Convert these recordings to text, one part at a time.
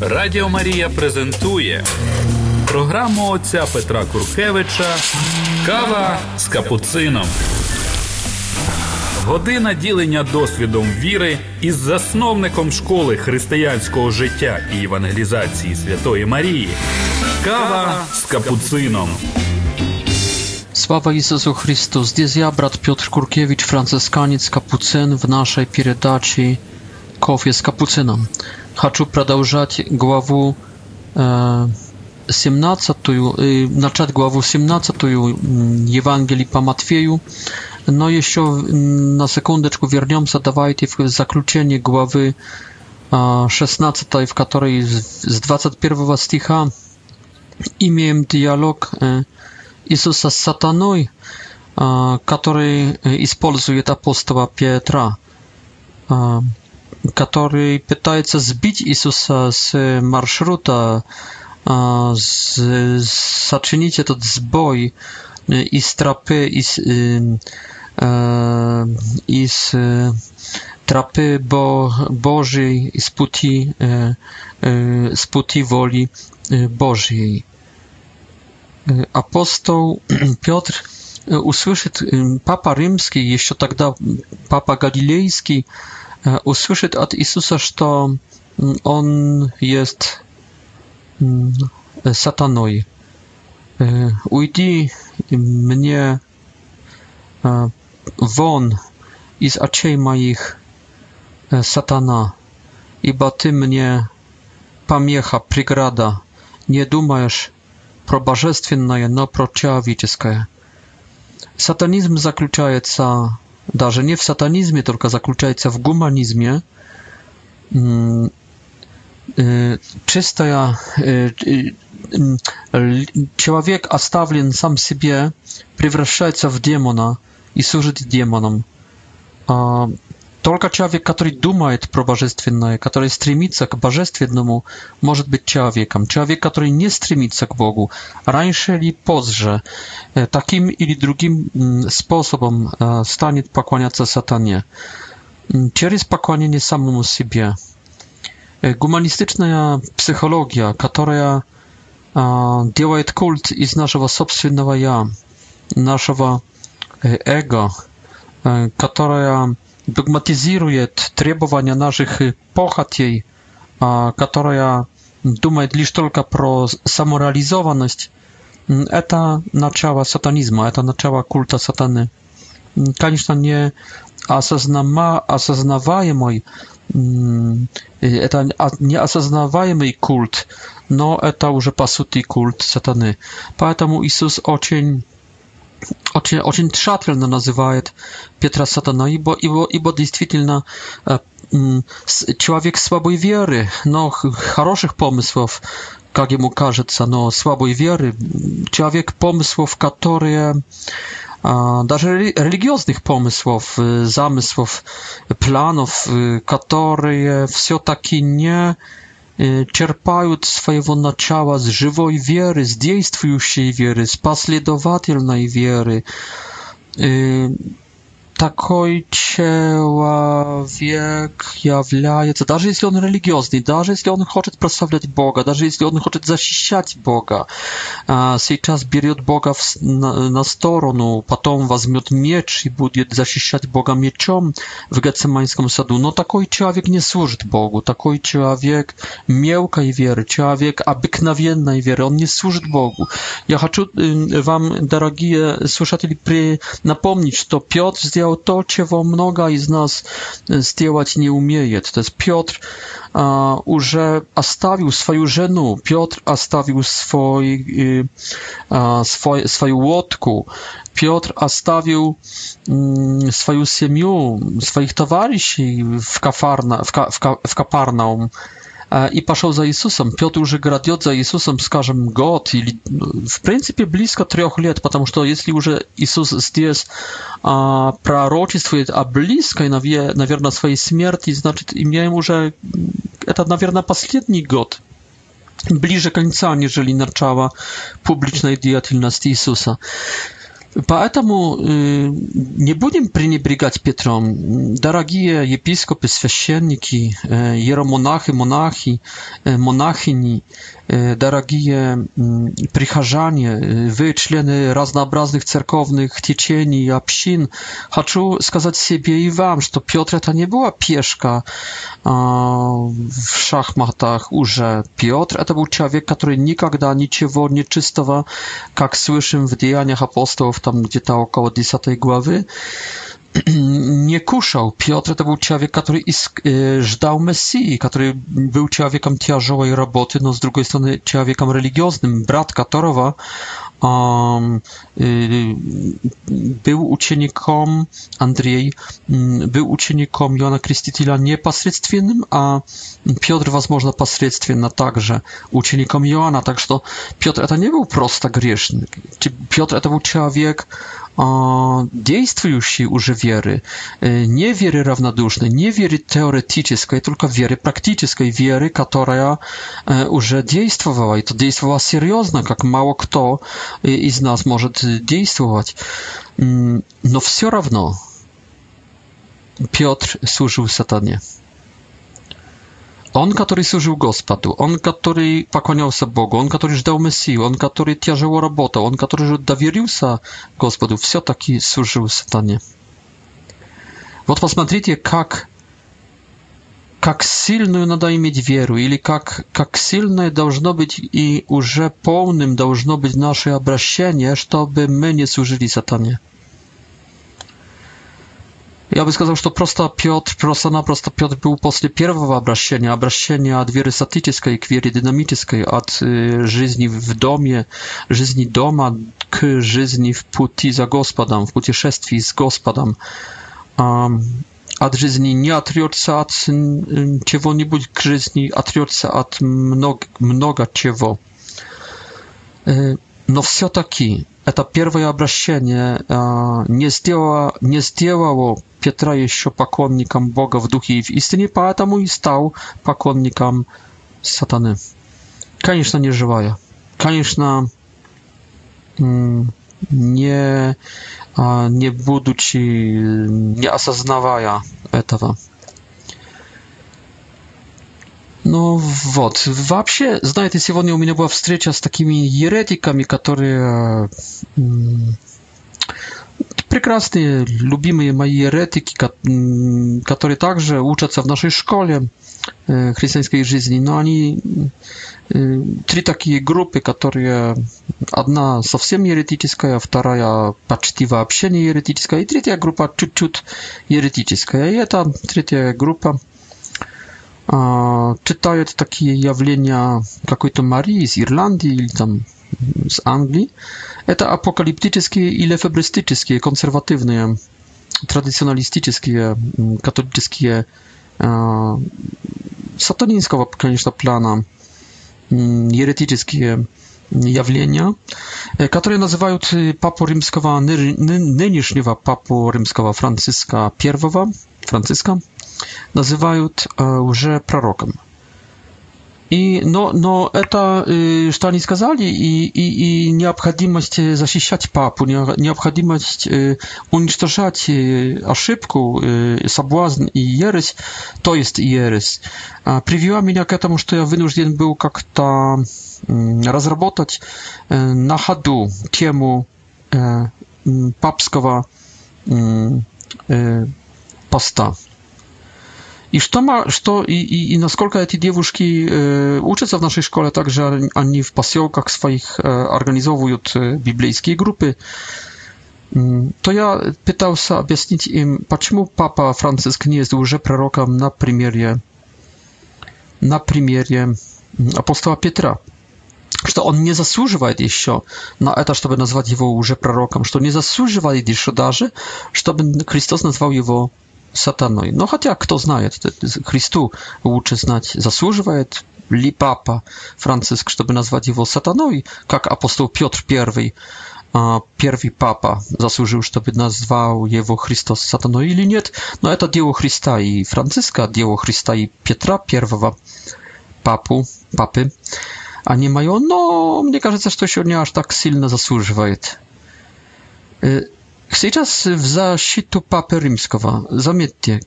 Радіо Марія презентує програму отця Петра Куркевича Кава з капуцином. Година ділення досвідом віри із засновником школи християнського життя і евангелізації Святої Марії. Кава з капуцином. Слава Ісусу Христу! Здесь я, брат Петр Куркевич, францисканець Капуцин, в нашій передачі. Ков jest kapucynem. Хочу продолжать главу э, 17, э, начать главу 17 Евангелии по Матфею. Но еще на секундочку вернемся, давайте в заключение главы э, 16, в которой с 21 стиха имеем диалог э, Иисуса с сатаной, э, который использует апостола Петра. Э, który co zbić Jezusa z marszruta, zaczynić to zboj i z trapy, i z, y, e, y, trapy bo, Bożej, i e, e, z puti, woli Bożyj. Apostoł Piotr usłyszy, y, papa rzymski, jeszcze wtedy tak papa galilejski, E, usłyszeć od Jezusa, że mm, on jest mm, satanoj. E, ujdź mnie e, won i z oczej moich satana, iba ty mnie pamiecha, prigrada, nie dumajesz pro bożestwienne, no pro ciałowiczeskie. Satanizm zakluczajeca co даже не в сатанизме только заключается в гуманизме, чистая человек оставлен сам себе превращается в демона и служит демоном Только человек, который думает про божественное, который стремится к божественному, может быть человеком. Человек, который не стремится к Богу, раньше или позже, таким или другим способом станет поклоняться сатане. Через поклонение самому себе. Гуманистичная психология, которая делает культ из нашего собственного «я», нашего эго, которая догматизирует требования наших похотей, которая думает лишь только про самореализованность, это начало сатанизма, это начало культа сатаны. Конечно, не осознаваемый, это неосознаваемый культ, но это уже по сути культ сатаны. Поэтому Иисус очень очень, очень тщательно называет Петра Сатана, ибо, ибо, ибо действительно человек слабой веры, но хороших помыслов, как ему кажется, но слабой веры, человек помыслов, которые даже религиозных помыслов, замыслов, планов, которые все-таки не черпают своего начала с живой веры, с действующей веры, с последовательной веры такой человек является, даже если он религиозный, даже если он хочет прославлять Бога, даже если он хочет защищать Бога, сейчас берет Бога в, на, на сторону, потом возьмет меч и будет защищать Бога мечом в Гецеманском саду, но такой человек не служит Богу, такой человек мелкой веры, человек обыкновенной веры, он не служит Богу. Я хочу вам, дорогие слушатели, при... напомнить, что Петр сделал powiedział to, czego mnoga z nas сделать e, nie umieje. To jest Piotr a, уже оставил свою жену, Piotr оставил свой, a, swoj, swoją łódkę, Piotr оставил mm, swoją семью, swoich towarzyszy w, kafarna, w Kaparnaum и пошел за Иисусом. Петр уже грядет за Иисусом, скажем, год или, в принципе, близко трех лет, потому что если уже Иисус здесь а, пророчествует о близкой, наверное, своей смерти, значит, имеем уже, это, наверное, последний год, ближе конца, нежели начала публичной деятельности Иисуса. Поэтому не будем пренебрегать Петром. Дорогие епископы, священники, иеромонахи, монахи, монахини, дорогие прихожане, вы члены разнообразных церковных течений и общин, хочу сказать себе и вам, что Петр это не была пешка в шахматах уже. Петр это был человек, который никогда ничего нечистого, как слышим в Деяниях апостолов, tam gdzie ta około tej głowy, nie kuszał. Piotr to był człowiek, który y, żdał Mesji, który był człowiekiem ciężkiej roboty, no z drugiej strony człowiekiem religijnym, Brat Katorowa, um, był uczennikiem Andrzej mm, był uczennikiem Jana nie niepośrednim, a Piotr was można pośrednio no także uczennikiem Jana, tak że Piotr to nie był prosta grzesznik. Piotr to był człowiek, действующие уже веры, не веры равнодушной, не веры теоретической, только веры практической, веры, которая уже действовала, и то действовала серьезно, как мало кто из нас может действовать. Но все равно Петр служил сатане. Он, который служил Господу, он, который поклонялся Богу, он, который ждал Мессию, он, который тяжело работал, он, который же доверился Господу, все-таки служил сатане. Вот посмотрите, как, как сильную надо иметь веру, или как, как сильное должно быть и уже полным должно быть наше обращение, чтобы мы не служили сатане. Я бы сказал, что просто Петр, просто-напросто Петр был после первого обращения, обращения от веры сатической к вере динамической, от э, жизни в доме, жизни дома к жизни в пути за Господом, в путешествии с Господом. Um, от жизни не отрется от чего-нибудь к жизни, отрется от много, много чего. Но все-таки это первое обращение не сделало, не сделало Петра еще поклонником Бога в духе и в истине, поэтому и стал поклонником сатаны. Конечно, не живая. Конечно, не, не будучи, не осознавая этого. Ну вот, вообще, знаете, сегодня у меня была встреча с такими еретиками, которые прекрасные, любимые мои еретики, которые также учатся в нашей школе э, христианской жизни, но они э, три такие группы, которые одна совсем еретическая, вторая почти вообще не еретическая, и третья группа чуть-чуть еретическая. И эта третья группа – читают такие явления какой-то Марии из Ирландии или там с Англии. Это апокалиптические или фебристические, консервативные, традиционалистические, католические, сатанинского, конечно, плана, еретические явления, которые называют папу римского, нынешнего папу римского Франциска I, Франциска, называют лжепророком. И, но, но это, что они сказали, и, и, и необходимость защищать папу, необходимость уничтожать ошибку, соблазн и ересь, то есть ересь, привела меня к этому, что я вынужден был как-то разработать на ходу тему папского поста. И что, что и, и, и насколько эти девушки э, учатся в нашей школе, также они в поселках своих э, организовывают э, библейские группы, то я пытался объяснить им, почему папа Франциск не есть уже пророком на примере, на примере апостола Петра что он не заслуживает еще на это, чтобы назвать его уже пророком, что не заслуживает еще даже, чтобы Христос назвал его сатаной. Но хотя, кто знает, Христу лучше знать заслуживает ли Папа Франциск, чтобы назвать его сатаной, как апостол Петр I, первый Папа, заслужил, чтобы назвал его Христос сатаной или нет. Но это дело Христа и Франциска, дело Христа и Петра, первого Папу, Папы, а не мое. Но мне кажется, что еще не аж так сильно заслуживает. Сейчас в защиту Папы Римского. Заметьте,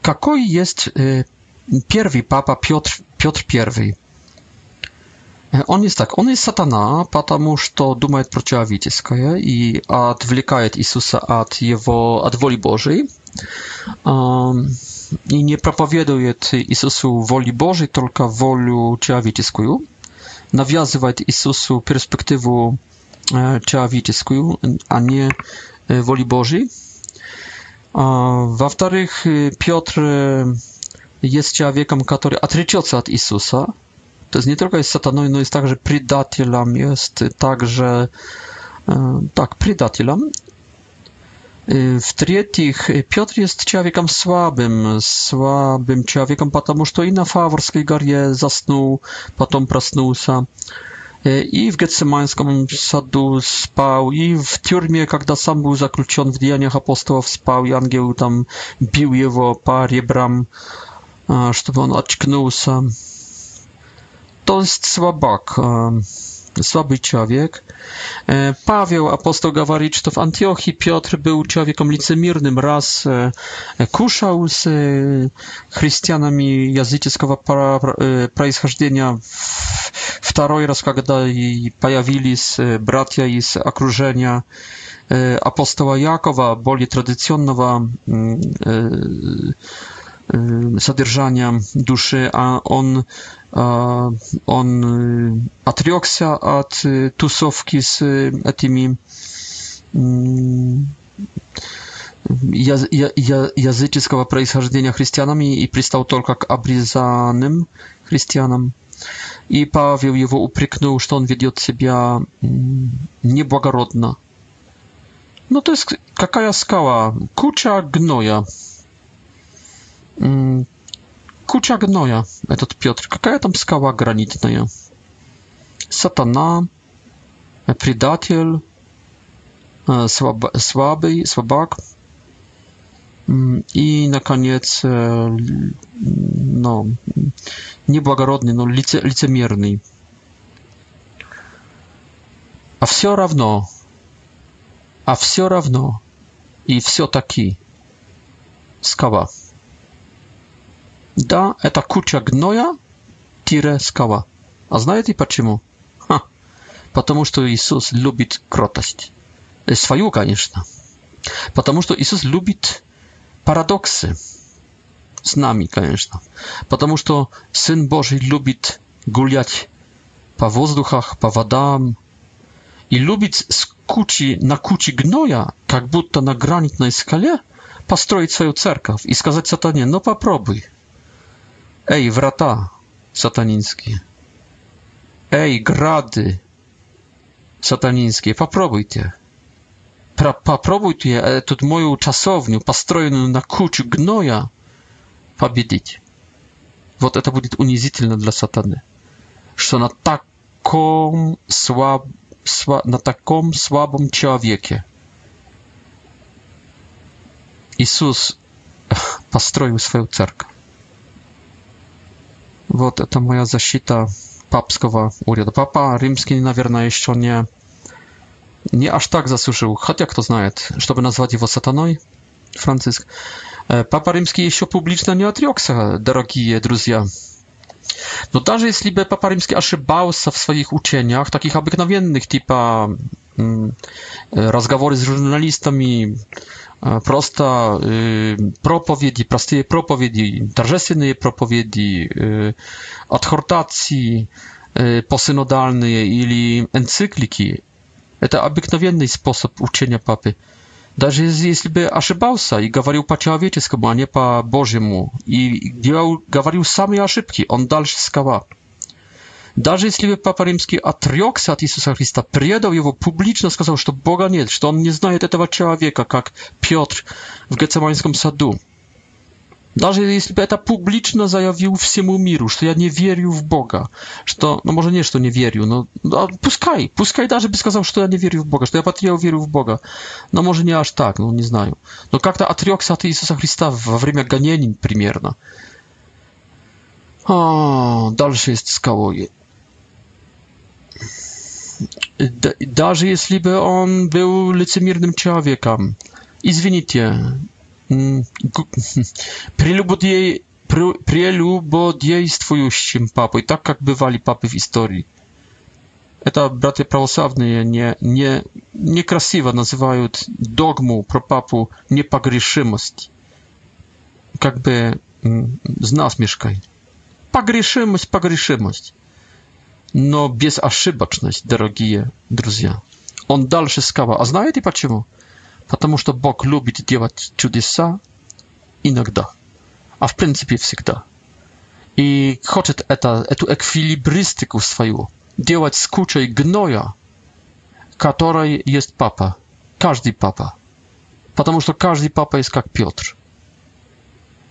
какой есть первый Папа Петр, Петр I? Он есть так, он есть сатана, потому что думает про человеческое и отвлекает Иисуса от его, от воли Божией. И не проповедует Иисусу воли Божией, только волю человеческую. Навязывает Иисусу перспективу теавите скую, а не воли Божьей. Во-вторых, Петр jest człowiekiem, który отречется od Jezusa. To jest nie tylko jest sataną, но no no jest także предателем, jest także tak, предателем. E, tak, e, W-trzecich, Piotr jest człowiekiem słabym, słabym człowiekiem, потому что и на Фаворской горе заснул, потом проснулся. E, i w Getsemańskim sadu spał i w tjurmie, когда сам był zakljuczony w Dziejach Apostołów spał i angiel tam bił jego po ребрам, чтобы он очкнулся. То есть слабак słaby człowiek. E, Paweł, apostoł gawaricz, to w Antiochii, Piotr był człowiekiem licemirnym, raz e, e, kuszał z chrześcijanami jazyckiego prajschodzenia, drugi raz, kiedy pojawili się bracia i z okrużenia apostoła Jakowa, bardziej tradycyjnego mm, zadrżania duszy, a on он отрекся от тусовки с этими я, я, я, языческого происхождения христианами и пристал только к обрезанным христианам. И Павел его упрекнул, что он ведет себя неблагородно. Ну, то есть, какая скала? Куча гноя куча гноя, этот Петр. Какая там скала гранитная? Сатана, предатель, слаб, слабый, слабак. И, наконец, ну, неблагородный, но лице, лицемерный. А все равно, а все равно, и все-таки скала. Да, это куча гноя, тире скала. А знаете почему? Ха, потому что Иисус любит кротость. Свою, конечно. Потому что Иисус любит парадоксы. С нами, конечно. Потому что Сын Божий любит гулять по воздухах, по водам. И любит с кучи, на куче гноя, как будто на гранитной скале, построить свою церковь и сказать сатане, ну попробуй. Ej, wrota satanińskie. Ej, grady satanińskie. Popróbuj te. Popróbuj tu e, tu moją czasownię, postrojoną na kuciu gnoja, pobiedzić. Bo to będzie unizitelne dla satany. Że na takom słab, sła, na takom słabym człowieku Jezus postroił swoją cerkę вот это моя защита папского уряда. Папа римский, наверное, еще не, не аж так заслужил, хотя кто знает, чтобы назвать его сатаной, Франциск. Папа римский еще публично не отрекся, дорогие друзья. Но даже если бы Папа Римский ошибался в своих учениях, таких обыкновенных, типа разговоры с журналистами, просто проповеди, простые проповеди, торжественные проповеди, отхортации посинодальные или энциклики. Это обыкновенный способ учения папы. Даже если бы ошибался и говорил по-человеческому, а не по-божьему, и говорил самые ошибки, он дальше сказал – Даже если вы, Папа Римский, отрекся от Иисуса Христа, предал его, публично сказал, что Бога нет, что он не знает этого человека, как Петр в Гецеманском саду. Даже если бы это публично заявил всему миру, что я не верю в Бога, что, ну, может, не, что не верю, но а пускай, пускай даже бы сказал, что я не верю в Бога, что я потерял веру в Бога, но, может, не аж так, ну, не знаю. Но как-то отрекся от Иисуса Христа во время гонений примерно. А, дальше есть скалоги даже если бы он был лицемерным человеком. Извините, прелюбодей, прелюбодействующим папой, так как бывали папы в истории. Это братья православные не, не, некрасиво называют догму про папу непогрешимость. Как бы с насмешкой. Погрешимость, погрешимость. Но без ошибочность, дорогие друзья. Он дальше сказал, а знаете почему? Потому что Бог любит делать чудеса иногда, а в принципе всегда. И хочет это, эту эквилибристику свою делать с кучей гноя, которой есть папа, каждый папа. Потому что каждый папа есть как Петр.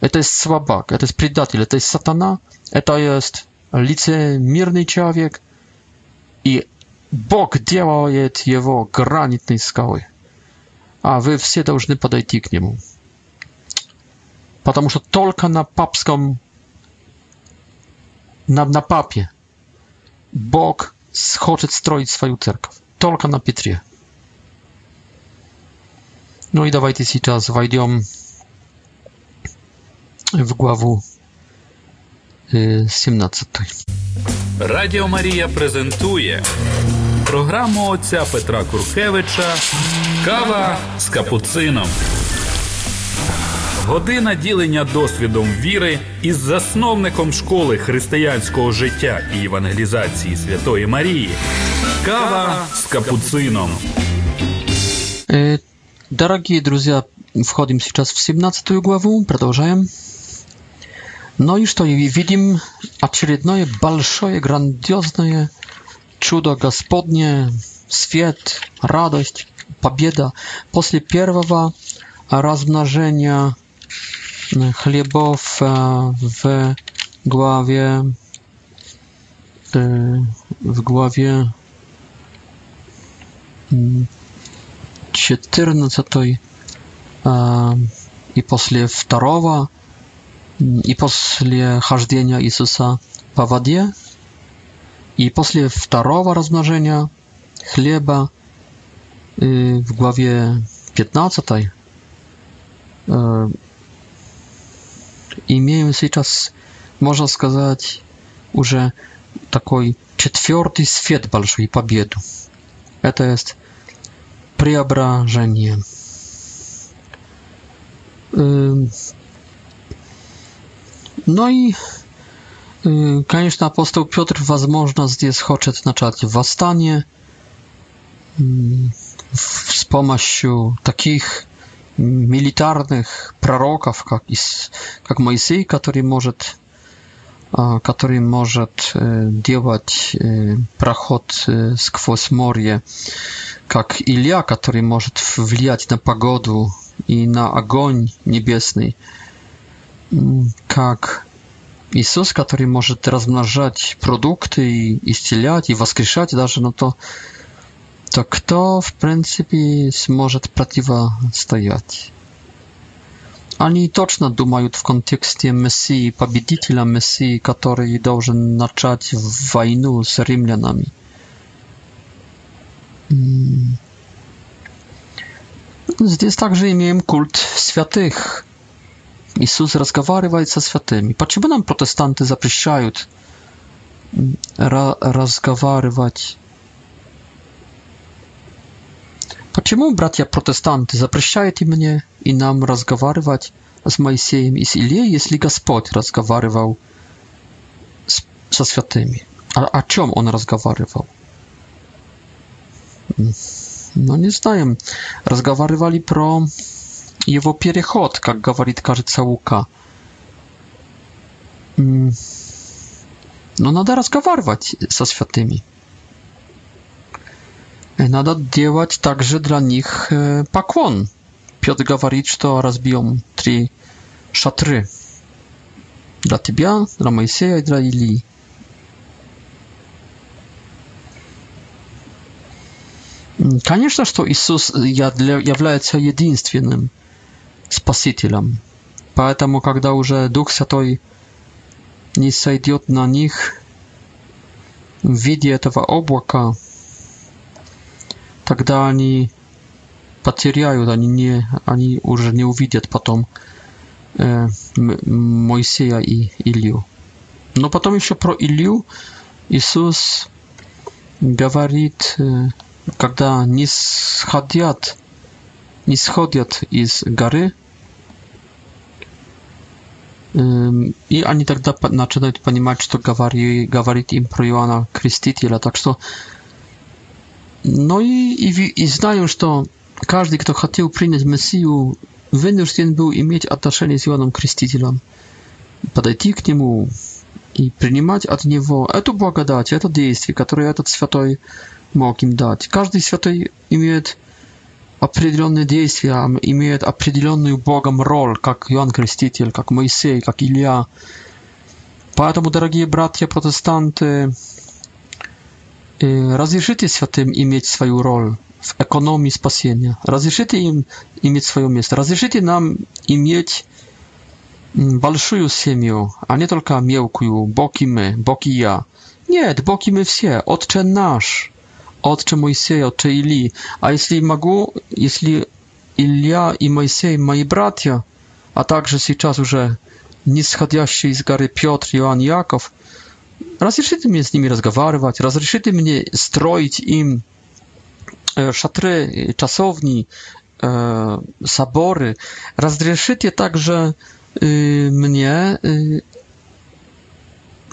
Это есть слабак, это есть предатель, это есть сатана, это есть лицемерный человек, и Бог делает его гранитной скалой. А вы все должны подойти к нему. Потому что только на папском, на, на папе Бог хочет строить свою церковь. Только на Петре. Ну и давайте сейчас войдем в главу 17. Радіо Марія презентує програму отця Петра Куркевича Кава з капуцином. Година ділення досвідом віри із засновником школи християнського життя і евангелізації Святої Марії. Кава з капуцином. Е, дорогі друзі, входимо зараз в 17 главу. Продолжаем. Но и что и видим очередное большое, грандиозное чудо Господне, свет, радость, победа. После первого размножения хлебов в главе w głowie 14 i после второго и после хождения Иисуса по воде, и после второго размножения хлеба э, в главе 15 э, имеем сейчас, можно сказать, уже такой четвертый свет большой победу. Это есть преображение. Эм, No i Конечно, апостол Петр, возможно, здесь хочет начать восстание с помощью таких милитарных пророков, как, из, как Моисей, который может, который может делать проход сквозь море, как Илья, который может влиять на погоду и на огонь небесный как Иисус, который может размножать продукты и исцелять, и воскрешать даже на то, то кто, в принципе, сможет противостоять? Они точно думают в контексте Мессии, победителя Мессии, который должен начать войну с римлянами. Здесь также имеем культ святых – Иисус разговаривает со святыми. Почему нам протестанты запрещают разговаривать? Почему братья-протестанты запрещают и мне, и нам разговаривать с Моисеем и с Ильей, если Господь разговаривал с, со святыми? А, о чем Он разговаривал? No nie znaję. Rozmawiali pro его переход, как говорит, кажется, Лука. Но надо разговаривать со святыми. Надо делать также для них поклон. Петр говорит, что разбьем три шатры. Для тебя, для Моисея и для Илии. Конечно, что Иисус является единственным Спасителем. Поэтому, когда уже Дух Святой не сойдет на них в виде этого облака, тогда они потеряют, они, не, они уже не увидят потом э, Моисея и Илью. Но потом еще про Илью Иисус говорит, э, когда не сходят, не сходят из горы, И они тогда начинают понимать, что говори, говорит им про Иоанна Крестителя. Так что, ну и, и, и знаю, что каждый, кто хотел принять Мессию, вынужден был иметь отношение с Иоанном Крестителем, подойти к нему и принимать от него эту благодать, это действие, которое этот святой мог им дать. Каждый святой имеет э, определенные действия имеют определенную Богом роль, как Иоанн Креститель, как Моисей, как Илья. Поэтому, дорогие братья-протестанты, э, разрешите святым иметь свою роль в экономии спасения. Разрешите им иметь свое место. Разрешите нам иметь большую семью, а не только мелкую, Бог и мы, Бог и я. Нет, Бог и мы все, Отче наш. отче Моисея, отче Или. А если могу, если Илья и Моисей мои братья, а также сейчас уже нисходящий из горы Петр, Иоанн, Яков, разрешите мне с ними разговаривать, разрешите мне строить им шатры, czasowni, sobory. Разрешите также мне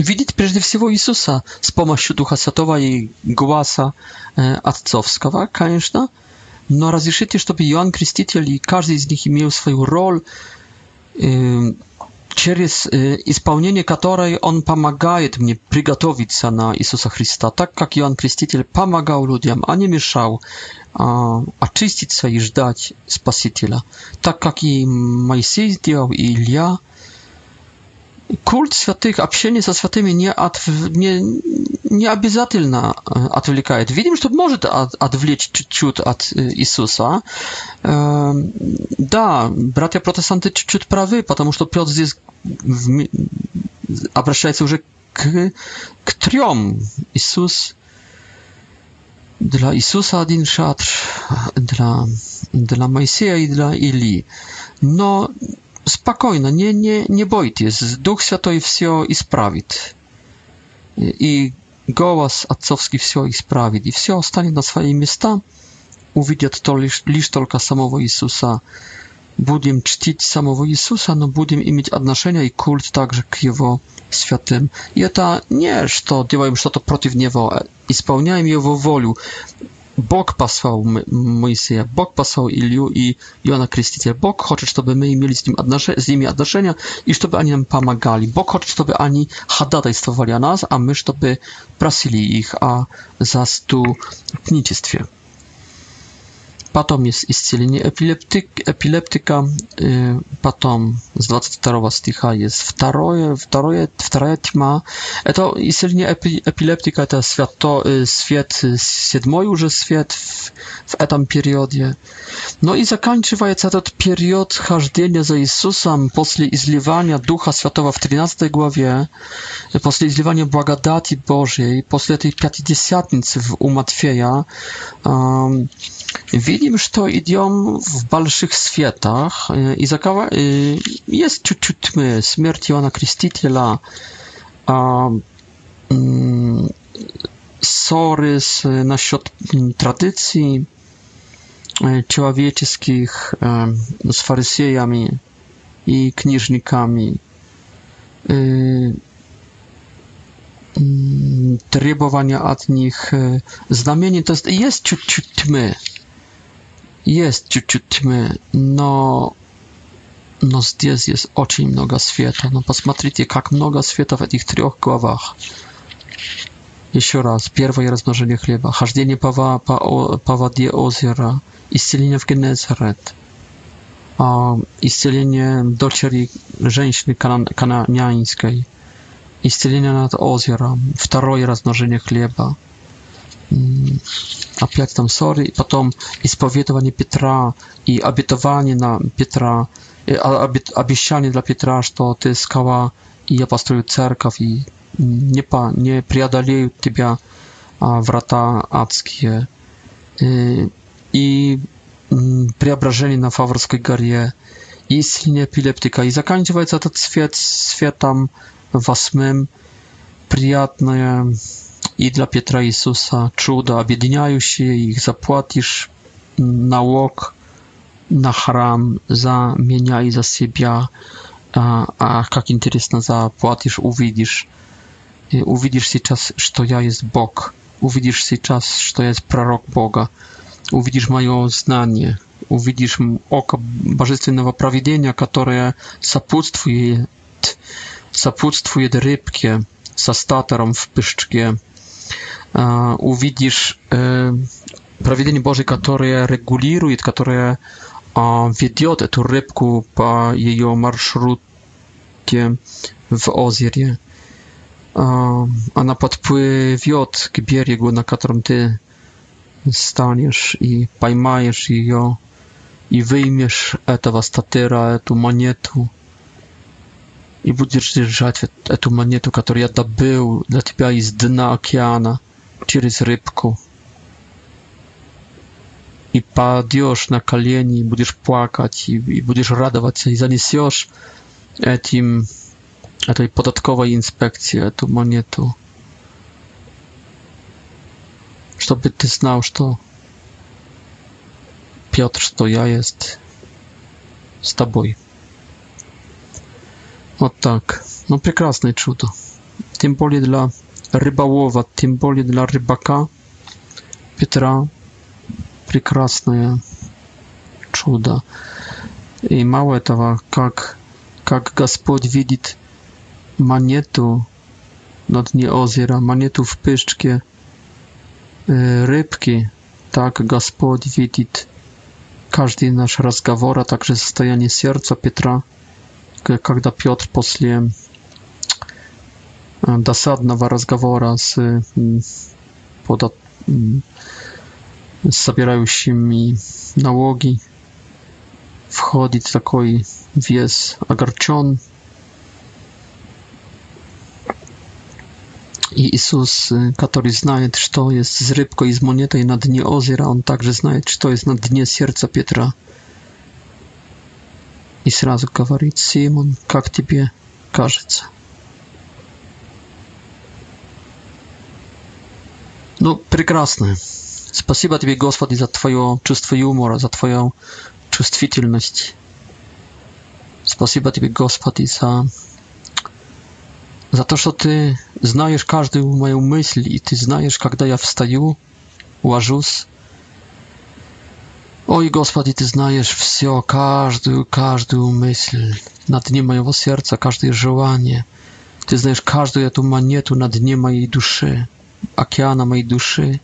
видеть прежде всего Иисуса с помощью Духа Святого и глаза э, отцовского, конечно, но разрешите, чтобы Иоанн Креститель и каждый из них имел свою роль, э, через э, исполнение которой он помогает мне приготовиться на Иисуса Христа, так как Иоанн Креститель помогал людям, а не мешал э, очиститься и ждать Спасителя, так как и Моисей сделал, и Илья – культ святых, общение со святыми не, от, не, не обязательно отвлекает. Видим, что может от, отвлечь чуть-чуть от Иисуса. Да, братья-протестанты чуть-чуть правы, потому что Петр здесь обращается уже к, к трем. Иисус, dla Jezusa один шатр, dla, dla Моисея i dla Ili. No, spokojna, nie, nie, nie bójcie się, Duch Święty wszystko i sprawid I głos ojcowski wszystko i sprawid I wszystko zostanie na swoje miejsca. Uwidzą to lisz tylko samego Jezusa. Będziemy czcić samego Jezusa, no będziemy mieć odnoszenia i kult także k Jego świętym. I to nie, że to, działają, że to przeciw Niego, i spełniają Jego wolę. Bóg posłał Mojsieja, Bóg posłał Iliu i Jana Chrystitel. Bóg chce, żeby my mieli z, nim z nimi odnoszenia i żeby oni nam pomagali. Bóg chce, żeby oni hadadajstwowali na nas, a my, żeby prosili ich a za o zastupnictwie. Потом есть исцеление эпилептик, эпилептика. Потом с 22 стиха есть второе, второе, вторая тьма. Это исцеление эпи, эпилептика, это свет, то, свет, седьмой уже свет в, в этом периоде. No i заканчивается этот период хождения за Иисусом после изливания Духа Святого в 13 главе, после изливания благодати Божьей, после этой пятидесятницы у Матфея. Видим, видим, что идем в больших светах, и за кого есть чуть-чуть тьмы. Смерть Иоанна Крестителя, ссоры насчет традиций человеческих с фарисеями и книжниками, требования от них, знамения, то есть есть чуть-чуть тьмы. -чуть jest ciut-ciut tmy, no, no zdjęz jest oczy mnoga świata. No, posmatrycie, jak mnoga świata w tych trzech głowach. Jeszcze raz, pierwsze rozmnożenie chleba, chodzenie po, po, po wodzie ozera, iscelenie w Genezaret, iscelenie doczeri żeńszy kananiańskiej, iscelenie nad ozerem, drugie rozmnożenie chleba, opiec tam sory, i потом исповедование Петра и обетование на Петра, обещание для Петра, что ты скала, и я построю церковь, и не, по, не преодолеют тебя а, врата адские. И, и преображение на Фаворской горе, и исцеление эпилептика. И заканчивается этот свет светом восьмым, приятное i dla Piotra Jezusa czudo, objedniają się zapłatisz na nałóg na haram za za siebie, a, jak interesna zapłatisz, uwidzisz, uwidzisz się czas, że ja jest Bóg, uwidzisz się czas, że jest prorok Boga, uwidzisz moje znanie, uwidzisz oko Bożystwiennego Prawidzenia, które zapłacuje, zapłacuje rybkie, za statarą w pyszczkiem, увидишь проведение Божие, которое регулирует, которое ведет эту рыбку по ее маршруте в озере. Она подплывет к берегу, на котором ты станешь и поймаешь ее, и вымешь этого статера, эту монету – и будешь держать эту монету, которую я добыл для тебя из дна океана через рыбку. И падешь на колени, и будешь плакать, и, и будешь радоваться, и занесешь этим, этой податковой инспекции эту монету. Чтобы ты знал, что Петр, что я есть с тобой. Вот так. Ну, прекрасное чудо. Тем более для рыболова, тем более для рыбака Петра. Прекрасное чудо. И мало этого, как, как Господь видит монету на дне озера, монету в пышке рыбки, tak Gospod widzi każdy nasz rozgawor, a także sostowanie serca Piotra когда Петр после досадного разговора с, под, с собирающими налоги входит такой вес огорчен. И Иисус, который знает, что есть с рыбкой, и с монетой на дне озера, он также знает, что есть на дне сердца Петра – и сразу говорит Симон, как тебе кажется? Ну, прекрасно. Спасибо тебе, Господи, за твое чувство юмора, за твою чувствительность. Спасибо тебе, Господи, за, за то, что ты знаешь каждую мою мысль, и ты знаешь, когда я встаю, ложусь, Oj, Gospodzie, Ty znajesz wszystko, każdy, każdą myśl na dnie mojego serca, każde żołanie. Ty znajesz każdą tę monetę na dnie mojej duszy, okeana mojej duszy.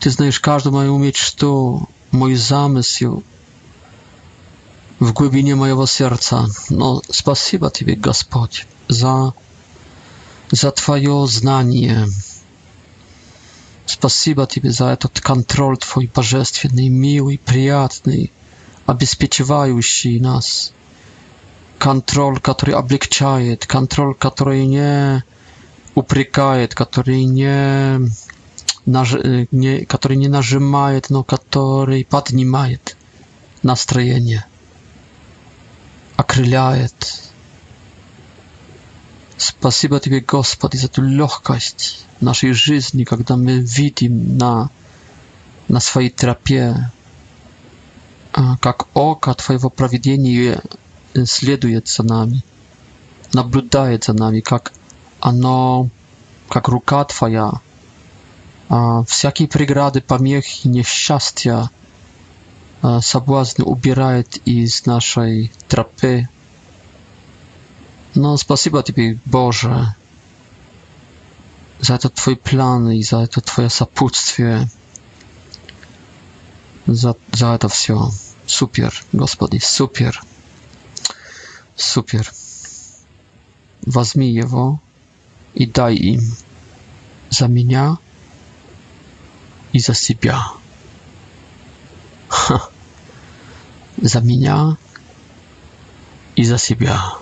Ty znajesz każdą moją mieczto, mój zamysł w głębinie mojego serca. No, spasiba Ciebie, Gospodzie, za, za Twoje znanie. Спасибо тебе за этот контроль твой божественный, милый, приятный, обеспечивающий нас. Контроль, который облегчает, контроль, который не упрекает, который не, наж... не, который не нажимает, но который поднимает настроение, окрыляет, Спасибо Тебе, Господи, за эту легкость нашей жизни, когда мы видим на, на своей тропе, как око Твоего проведения следует за нами, наблюдает за нами, как оно, как рука Твоя, всякие преграды, помехи, несчастья, соблазны убирает из нашей тропы, no, spasiba Tobie, Boże, za to Twoje plany и за это Твое сопутствие, за, за это все. Супер, Господи, супер, супер. Возьми его и дай им за меня и за себя. Ха. За меня и за себя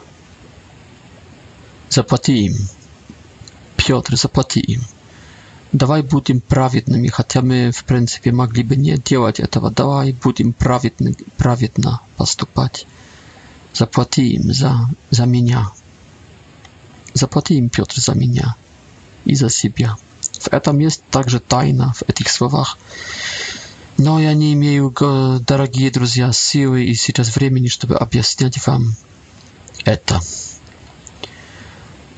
zapłaci im. Piotr, zapłaci im. Dawaj, bądź im prawiednymi, chociaż my w pryncypie mogliby nie działać tego. Dawaj, bądź im prawiedny, prawiedna postupać. Zapłaci im za, za mnie. Zapłaci im Piotr za mnie i za siebie. W etam jest także tajna w tych słowach. No, ja nie imieju go, drodzy przyjaciele, siły i teraz czas, żeby objaśniać wam это.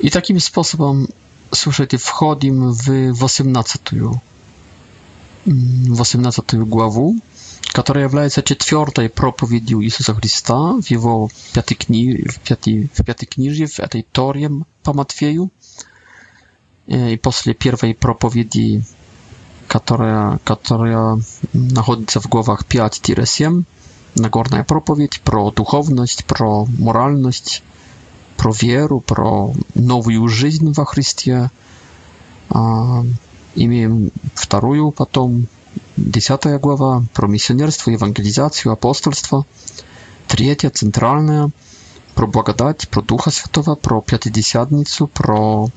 I takim sposobem, słuchajcie, wchodzimy w 18, 18 mm, głowę, która jest czwartej propowiedzią Jezusa Chrystusa w jego piątej w piątej księdze, w tej torie Pamatwieju I po pierwszej propowiedzi, która, która znajduje się w głowach 5-7, Nagorna propowiedź pro duchowność, pro moralność, про веру, про новую жизнь во Христе. Имеем вторую потом, десятая глава, про миссионерство, евангелизацию, апостольство. Третья, центральная, про благодать, про Духа Святого, про Пятидесятницу, про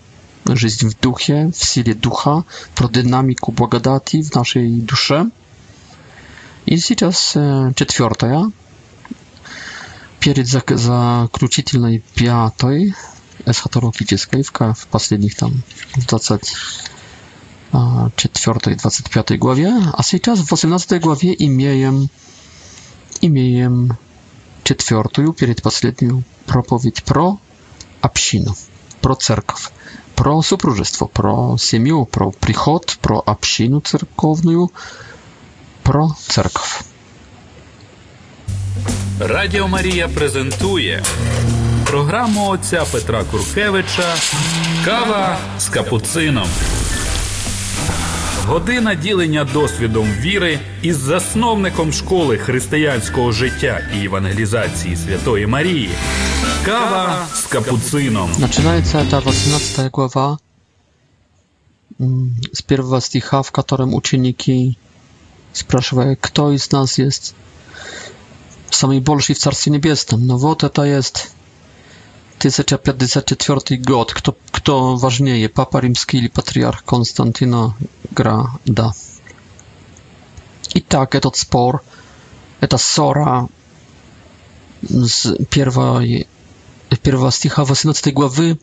жизнь в Духе, в силе Духа, про динамику благодати в нашей душе. И сейчас четвертая, перед зак заключительной пятой эсхатологической в последних там 24-25 главе, а сейчас в 18 главе имеем, имеем четвертую, предпоследнюю проповедь про общину, про церковь, про супружество, про семью, про приход, про общину церковную, про церковь. Радіо Марія презентує програму отця Петра Куркевича Кава з капуцином. Година ділення досвідом віри із засновником школи християнського життя і евангелізації Святої Марії. Кава з капуцином. Начинается та 18 глава З первого стиха, в котором ученики спрашивают, хто из нас є. samej bolszy i bolsi w Carstwie Niebieskim. No wot to jest 1054 god. Kto, kto ważniej, papa rzymski czy patriarch Konstantyno gra I tak, ten spór, ta sora z pierwszego stycha 18 głowy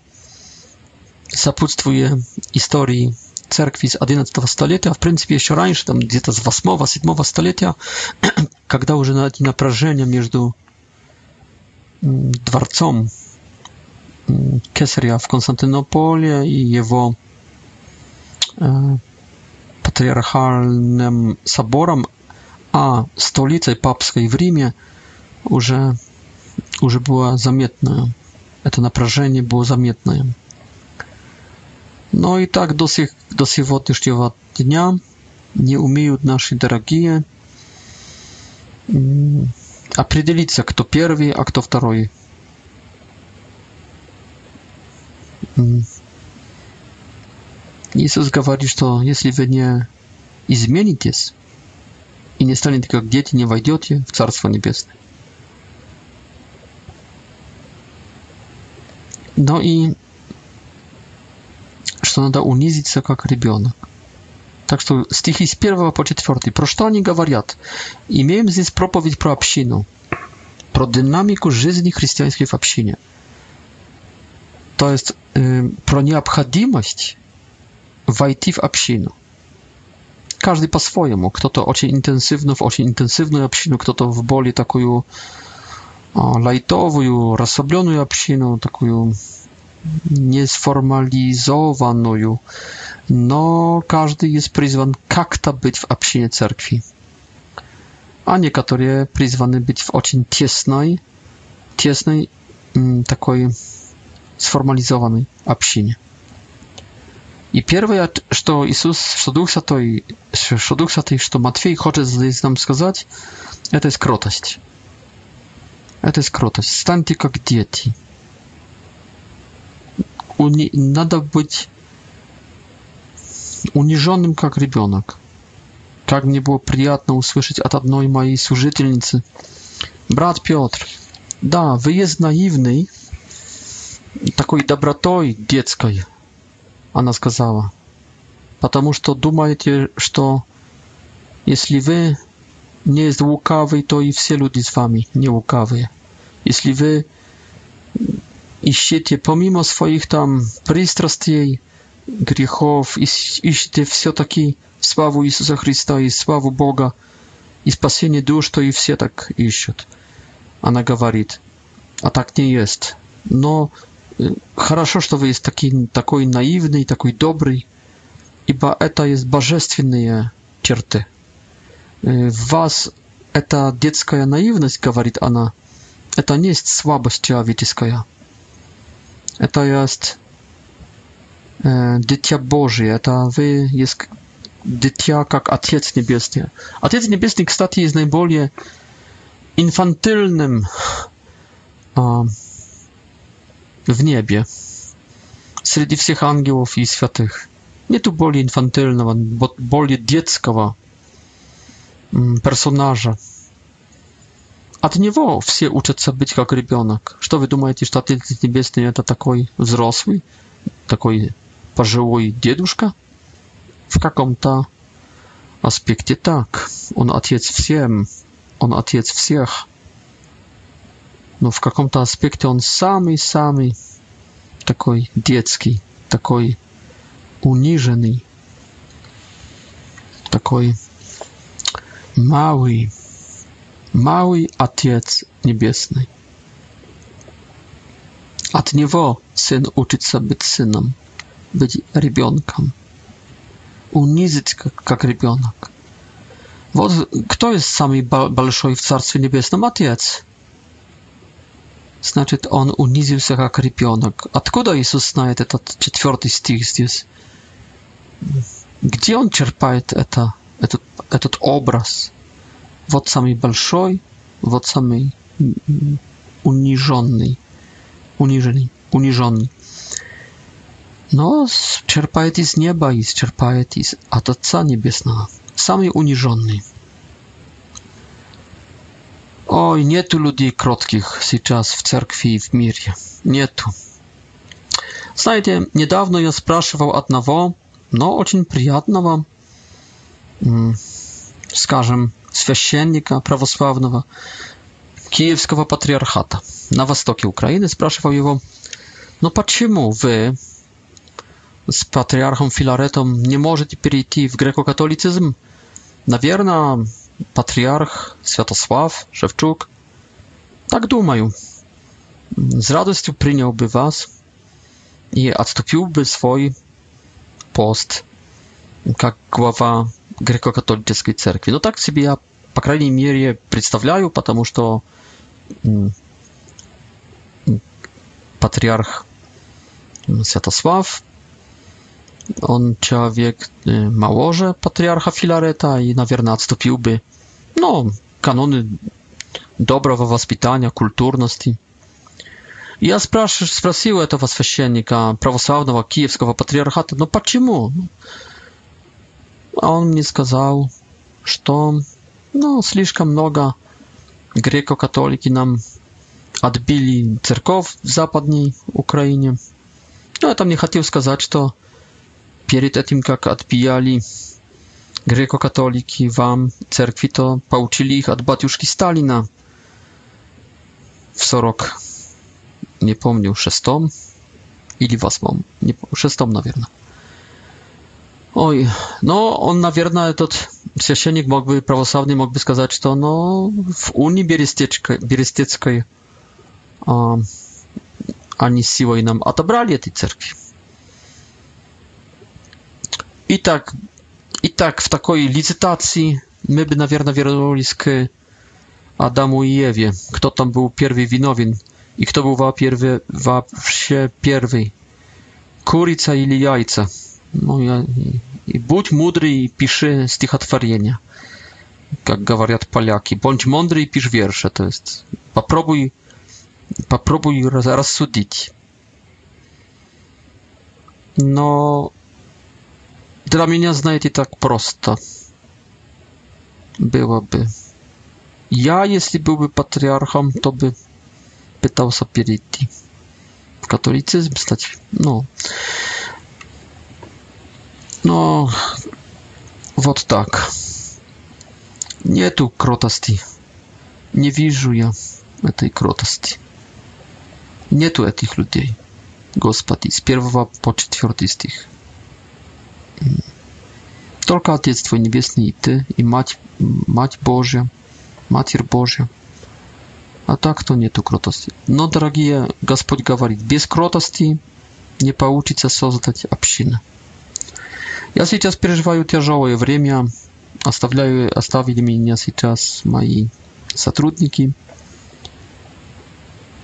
zapustwuje historii церкви с 11 столетия, в принципе, еще раньше, там где-то с 8-7 столетия, когда уже эти напряжения между дворцом Кесаря в Константинополе и его э, патриархальным собором, а столицей папской в Риме уже, уже было заметно, Это напряжение было заметное. Но и так до, сих, до сегодняшнего дня не умеют наши дорогие определиться, кто первый, а кто второй. Иисус говорит, что если вы не изменитесь и не станете как дети, не войдете в Царство Небесное. Но и что надо унизиться как ребенок. Так что стихи с 1 по 4. Про что они говорят? Имеем здесь проповедь про общину, про динамику жизни христианской в общине. То есть э, про необходимость войти в общину. Каждый по-своему. Кто-то очень интенсивно в очень интенсивную общину, кто-то в более такую э, лайтовую, расслабленную общину, такую niesformalizowaną, no każdy jest przyzwan jak-to być w obcinie cerkwi. A nie niektórzy przyzwany być w ocien ciesnej, ciesnej, mm, takiej sformalizowanej obcinie. I pierwsze, co Jezus, co Duch Święty, co Duch Święty, co Matwiej chce nam powiedzieć, to jest krotość. To jest krotość. Stańcie jak dzieci. уни... надо быть униженным, как ребенок. Как мне было приятно услышать от одной моей служительницы. Брат Петр, да, выезд наивный, такой добротой детской, она сказала. Потому что думаете, что если вы не лукавый, то и все люди с вами не лукавые. Если вы Ищите, помимо своих там пристрастий, грехов, ищите все-таки славу Иисуса Христа и славу Бога и спасение душ, что и все так ищут. Она говорит, а так не есть. Но хорошо, что вы есть такой, такой наивный, такой добрый, ибо это есть божественные черты. В вас это детская наивность, говорит она, это не есть слабость человеческая to jest e, Dytia Bożje, to wy jest Dytia jak Ojciec Niebiesny. Ojciec Niebiesny, kстати, jest najbardziej infantylnym um, w niebie. Среди всех ангелов и святых. Нету более инфантильного, более детского персонажа. От него все учатся быть как ребенок. Что вы думаете, что Отец Небесный это такой взрослый, такой пожилой дедушка? В каком-то аспекте так. Он Отец всем, он Отец всех. Но в каком-то аспекте он самый-самый такой детский, такой униженный, такой малый mały Ojciec Niebesny. От Него Сын учится быть Сыном, быть ребенком, унизить как, как ребенок. Вот кто есть самый большой в Царстве Небесном? Отец. Значит, он унизился как ребенок. Откуда Иисус знает этот четвертый стих здесь? Где он черпает это, этот, этот образ? вот самый большой, вот самый униженный, униженный, униженный. Но черпает из неба и черпает из от Отца Небесного. Самый униженный. Oj, nету людей кротких сейчас в церкви и в мире. Нету. Знаете, недавно я спрашивал одного, но очень приятного, скажем, священника православного Киевского патриархата на востоке Украины, спрашивал его, ну почему вы с патриархом Филаретом не можете перейти в греко-католицизм? Наверное, патриарх Святослав Шевчук. Так думаю. С радостью принял бы вас и отступил бы свой пост как глава греко-католической церкви. Но ну, так себе я, по крайней мере, представляю, потому что патриарх Святослав, он человек э, моложе патриарха Филарета и, наверное, отступил бы, ну, каноны доброго воспитания, культурности. Я спрашиваю, спросил этого священника православного киевского патриархата, но «Ну, почему? а он мне сказал, что ну, слишком много греко-католики нам отбили церковь в западной Украине. Но я там не хотел сказать, что перед этим, как отбияли греко-католики вам церкви, то получили их от батюшки Сталина в 40, не помню, шестом или восьмом, не, шестом, наверное. Oj, no on, наверное, этот священник мог бы, православный мог бы сказать, что ну, в Унии Берестечко, Берестецкой а, они силой нам отобрали этой церкви. И так, и так в такой лицитации мы бы, наверное, вернулись к Адаму и Еве. Кто там был первый виновен и кто был вообще первый? Курица или яйца? Ну, я, и будь мудрый и пиши стихотворения, как говорят поляки. Будь мудрый и пишь верши. То есть попробуй, попробуй рассудить. Но для меня, знаете, так просто было бы. Я, если был бы патриархом, то бы пытался перейти в католицизм, кстати. Ну, no, вот так. Нету кротости. Не вижу я этой кротости. Нету этих людей. Господи, с первого по четвертый стих. Только Отец Твой Небесный и Ты, и Мать, Мать Божья, Матерь Божья. А так то нету кротости. Но, дорогие, Господь говорит, без кротости не получится создать общину. Я сейчас переживаю тяжелое время. Оставляю, оставили меня сейчас мои сотрудники.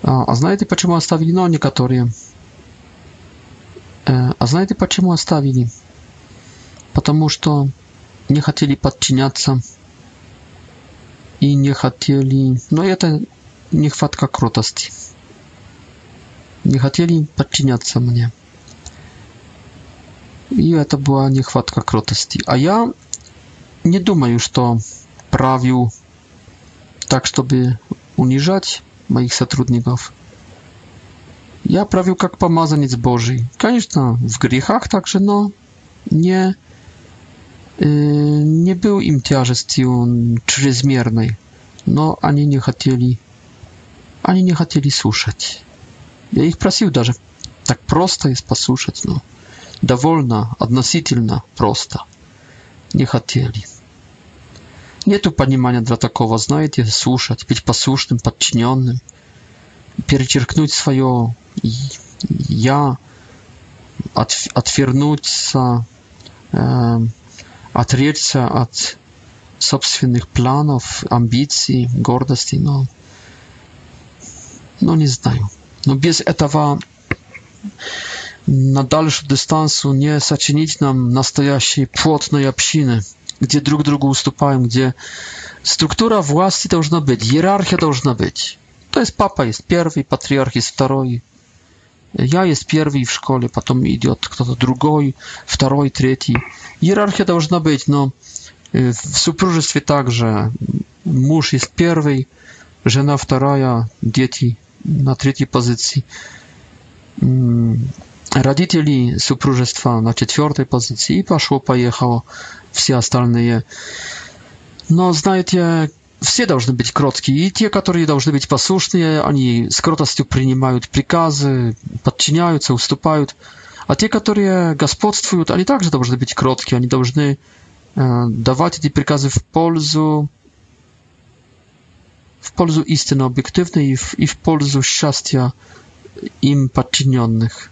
А, а знаете, почему оставили? Ну, некоторые. А знаете, почему оставили? Потому что не хотели подчиняться и не хотели... Но это нехватка кротости. Не хотели подчиняться мне и это была нехватка кротости. А я не думаю, что правил так, чтобы унижать моих сотрудников. Я правил как помазанец Божий. Конечно, в грехах также, но не, э, не был им тяжестью чрезмерной. Но они не хотели, они не хотели слушать. Я их просил даже так просто есть послушать, но... довольно, относительно просто. Не хотели. Нету понимания для такого, знаете, слушать, быть послушным, подчиненным, перечеркнуть свое «я», от, отвернуться, э, отречься от собственных планов, амбиций, гордости, но, но ну, не знаю. Но без этого na dalszym dystansu nie zacienić nam nastojasiej płotnej obsiny, gdzie drug drugu ustupają, gdzie struktura własna должна być, hierarchia должна być. To jest papa jest pierwszy, patriarch jest drugi. Ja jest pierwszy w szkole, potem idiot, kto to drugi, drugi, trzeci. Hierarchia должна być, no w supróżystwie także mąż jest pierwszy, żena druga, dzieci na trzeciej pozycji. Mm, Родители супружества на четвертой позиции, и пошло-поехало все остальные. Но, знаете, все должны быть кроткие, и те, которые должны быть послушные, они с кротостью принимают приказы, подчиняются, уступают. А те, которые господствуют, они также должны быть кроткие, они должны э, давать эти приказы в пользу в пользу истины объективной и в, и в пользу счастья им подчиненных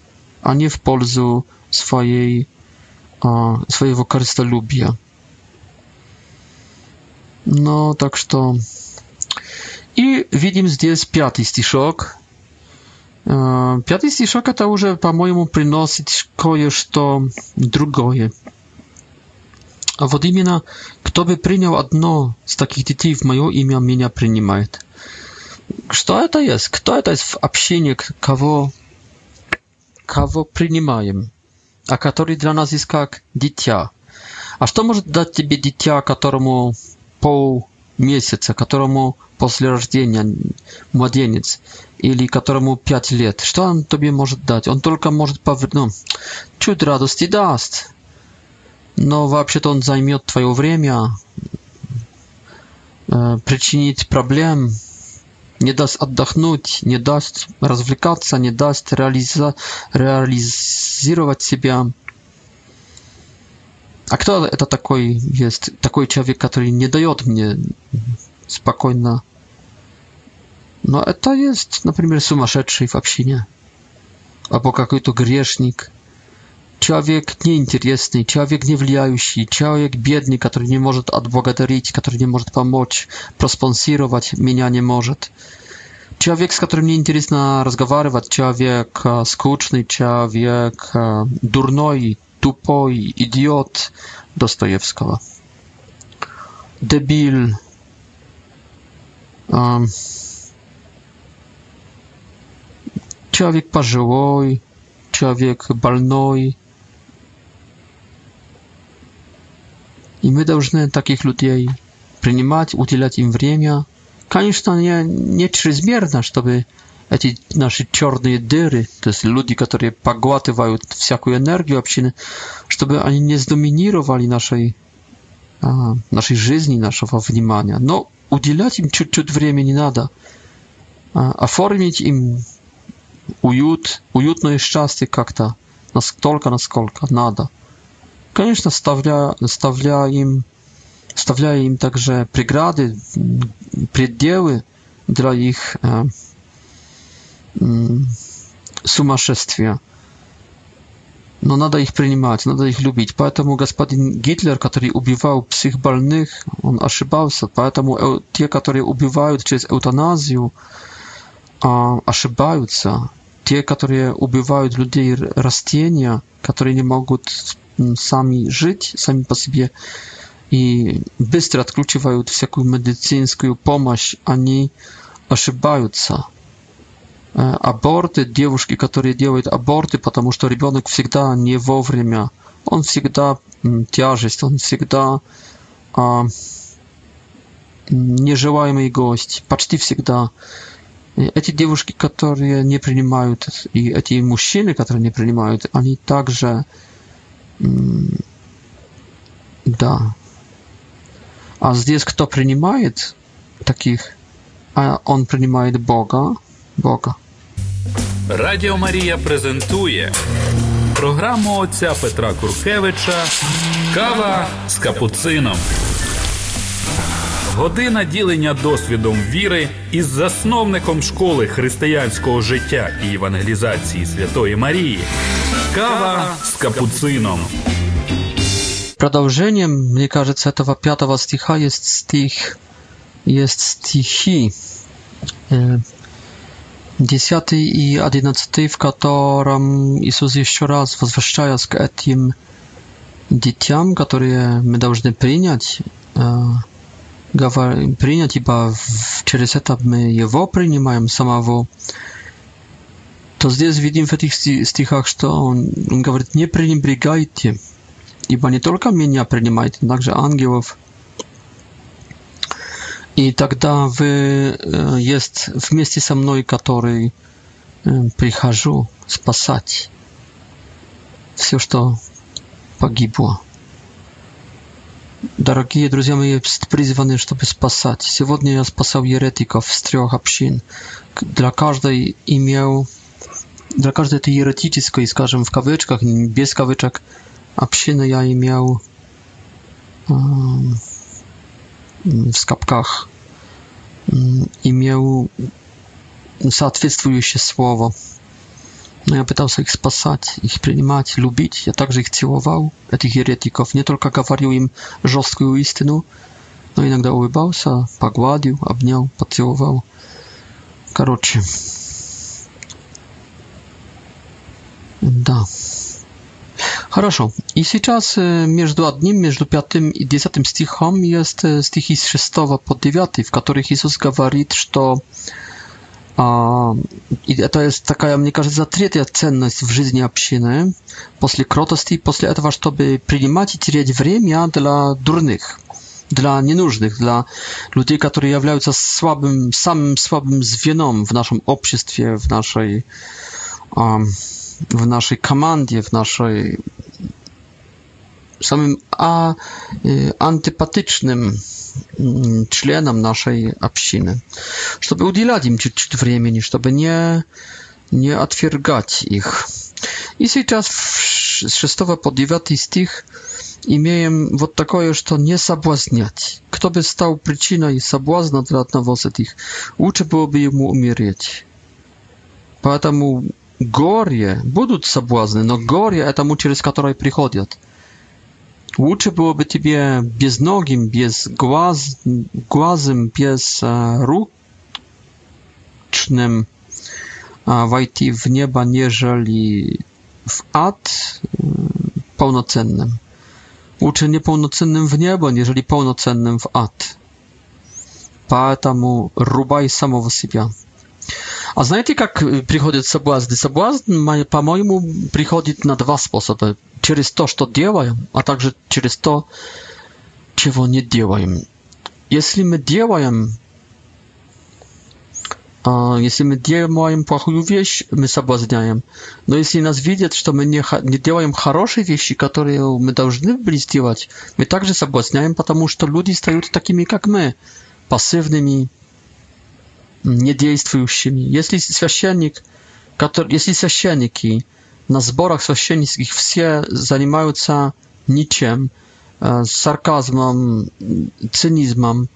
a nie w polzu swojej swojego korzystolubia. No, tak to. I widzimy zdjęć piąty stiszok. E, piąty stiszok to już, e, po mojemu, przynosi coś to drugie. A вот именно, kto by przyjął jedno z takich dzieci w moje imię, mnie przyjmuje. Co to jest? Kto to jest w общении, kogo кого принимаем, а который для нас есть как дитя. А что может дать тебе дитя, которому полмесяца, которому после рождения младенец, или которому пять лет? Что он тебе может дать? Он только может повернуть. чуть радости даст, но вообще-то он займет твое время, э, причинит проблем, не даст отдохнуть, не даст развлекаться, не даст реализа реализировать себя. А кто это такой есть? Такой человек, который не дает мне спокойно. Но это есть, например, сумасшедший в общине. Або какой-то грешник. человек неинтересный, человек не влияющий, человек бедный, который не может отблагодарить, который не может помочь, проспонсировать меня не может. Человек, с которым неинтересно разговаривать, человек э, скучный, человек э, дурной, тупой, идиот Достоевского. Дебиль. Э, человек пожилой, человек больной, И мы должны таких людей принимать, уделять им время. Конечно, не, не чрезмерно, чтобы эти наши черные дыры, то есть люди, которые поглатывают всякую энергию общины, чтобы они не сдоминировали нашей, а, нашей жизни, нашего внимания. Но уделять им чуть-чуть времени надо. А, оформить им уют, уютное счастье как-то, насколько, насколько надо конечно, ставля, ставляем, ставляем также преграды, пределы для их э, э, сумасшествия. Но надо их принимать, надо их любить. Поэтому господин Гитлер, который убивал психбольных, он ошибался. Поэтому те, которые убивают через эутаназию, э, ошибаются. Те, которые убивают людей растения, которые не могут Mm, sami żyć, sami po sobie i bystro odkluczywają wszelką medycyńską pomoc, ani ошибają się. E, aborty, dziewuszki, które robią aborty, ponieważ dziecko zawsze nie w czasie, on zawsze mm, ciężość, on zawsze a mm, niejeżdżajmy gość, paczty всегда. Эти девушки, которые nie принимают, i эти мужчины, которые nie принимают, они także Да. А здесь кто принимает таких? А он принимает Бога. Бога. Радіо Марія презентує програму отця Петра Куркевича Кава з капуцином. Година ділення досвідом віри із засновником школи християнського життя і евангелізації Святої Марії. Kawa z kapucyną. Продолжением, мне кажется, этого пятого стиха есть стих, есть стихи. Десятый и одиннадцатый, в котором Иисус еще раз, возвращаясь к этим детям, которые мы должны принять, принять, ибо через это мы его принимаем самого, То здесь видим в этих стихах, что он, он говорит, не пренебрегайте, ибо не только меня принимаете, но также ангелов. И тогда вы есть вместе со мной, который прихожу спасать все, что погибло. Дорогие друзья мои, призваны, чтобы спасать. Сегодня я спасал еретиков с трех общин. Для каждой имел dla każdej tej eretyczskiej, skażę, w kawyczkach, bez kawyczek, obsziny ja i miał w skapkach i miał соответствующее słowo. No ja pytał się ich spasać, ich przyjmować, lubić. Ja także ich ciłował, tych heretyków. Nie tylko gawarił im żostką istynę, no i nagle ułybał się, pogładził, abniał, pociłował. Короче, Да. Хорошо. И сейчас между одним, между пятым и десятым стихом есть стихи с 6 по 9, в которых Иисус говорит, что а, и это есть такая, мне кажется, третья ценность в жизни общины после кротости, после этого, чтобы принимать и терять время для дурных, для ненужных, для людей, которые являются слабым, самым слабым звеном в нашем обществе, в нашей... А, w naszej komandzie, w naszej samym a, y, antypatycznym mm, członom naszej obciny, żeby udzielać im czuć czas, żeby nie nie odwiergać ich. I teraz z 6 po 9 stich i miałem w такое, że to nie sabłazniać. Kto by stał przyczyną i sabłazna dla nawozet ich, uczy byłoby mu umierać. Dlatego Горе! Будут соблазны, но горе — это муть, через который приходят. Лучше было бы тебе безногим, без глаз, глазом, без а, ручным а, войти в небо, нежели w ad pełnocennym. Uczy niepełnocennym w niebo, jeżeli pełnocennym w ad. Поэтому рубай самого себя. А знаете, как э, приходит соблазн? Соблазн, по-моему, приходит на два способа. Через то, что делаем, а также через то, чего не делаем. Если мы делаем, а, если мы делаем плохую вещь, мы соблазняем. Но если нас видят, что мы не, не делаем хорошие вещи, которые мы должны были сделать, мы также соблазняем, потому что люди стают такими, как мы, пассивными, nie niedziejstwującymi. Jeśli świeczennik, jeśli świeczniki na zborach świeczniczych wszyscy zajmują niciem, niczym, sarkazmem, cynizmem,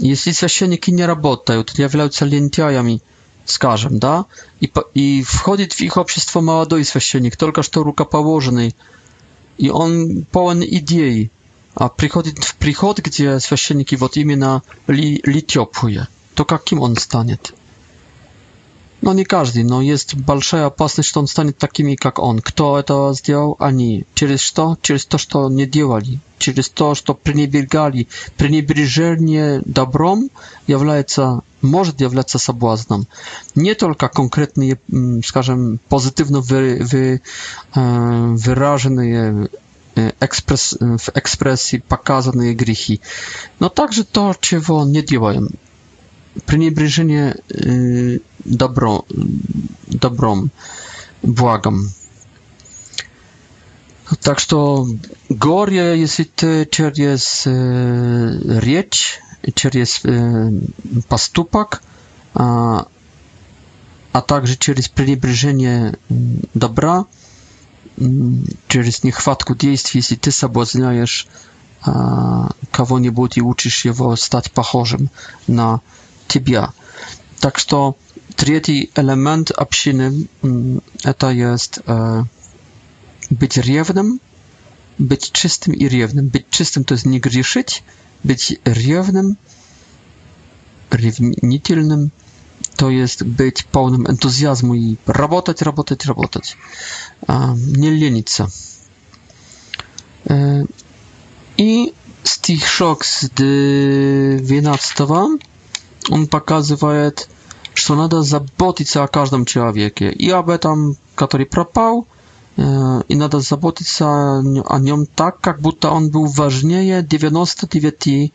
jeśli świeczniki nie pracują, to jawiają się lentyjami, скажем, да, и, и входит в их общество молодой священник, только что рукоположенный, и он полон идей, а приходит в приход, где священники вот именно ли, ли теплые то каким он станет? Но не каждый, но есть большая опасность, что он станет такими, как он. Кто это сделал? Они. Через что? Через то, что не делали. Через то, что пренебрегали. Пренебрежение добром является, может являться соблазном. Не только конкретные, скажем, позитивно вы, вы, выраженные экспресс, в экспрессии показанные грехи, но также то, чего не делаем пренебрежение э, добро, добром, благом. Так что горе, если ты через э, речь, через э, поступок, а, а также через пренебрежение добра, через нехватку действий, если ты соблазняешь э, кого-нибудь и учишь его стать похожим на э, тебя. Так что третий элемент общины – это есть быть ревным, быть чистым и ревным. Быть чистым, то есть не грешить, быть ревным, ревнительным, то есть быть полным энтузиазма и работать, работать, работать. Не лениться. I stich szok z 12 он показывает, что надо заботиться о каждом человеке и об этом, который пропал, и надо заботиться о нем так, как будто он был важнее 99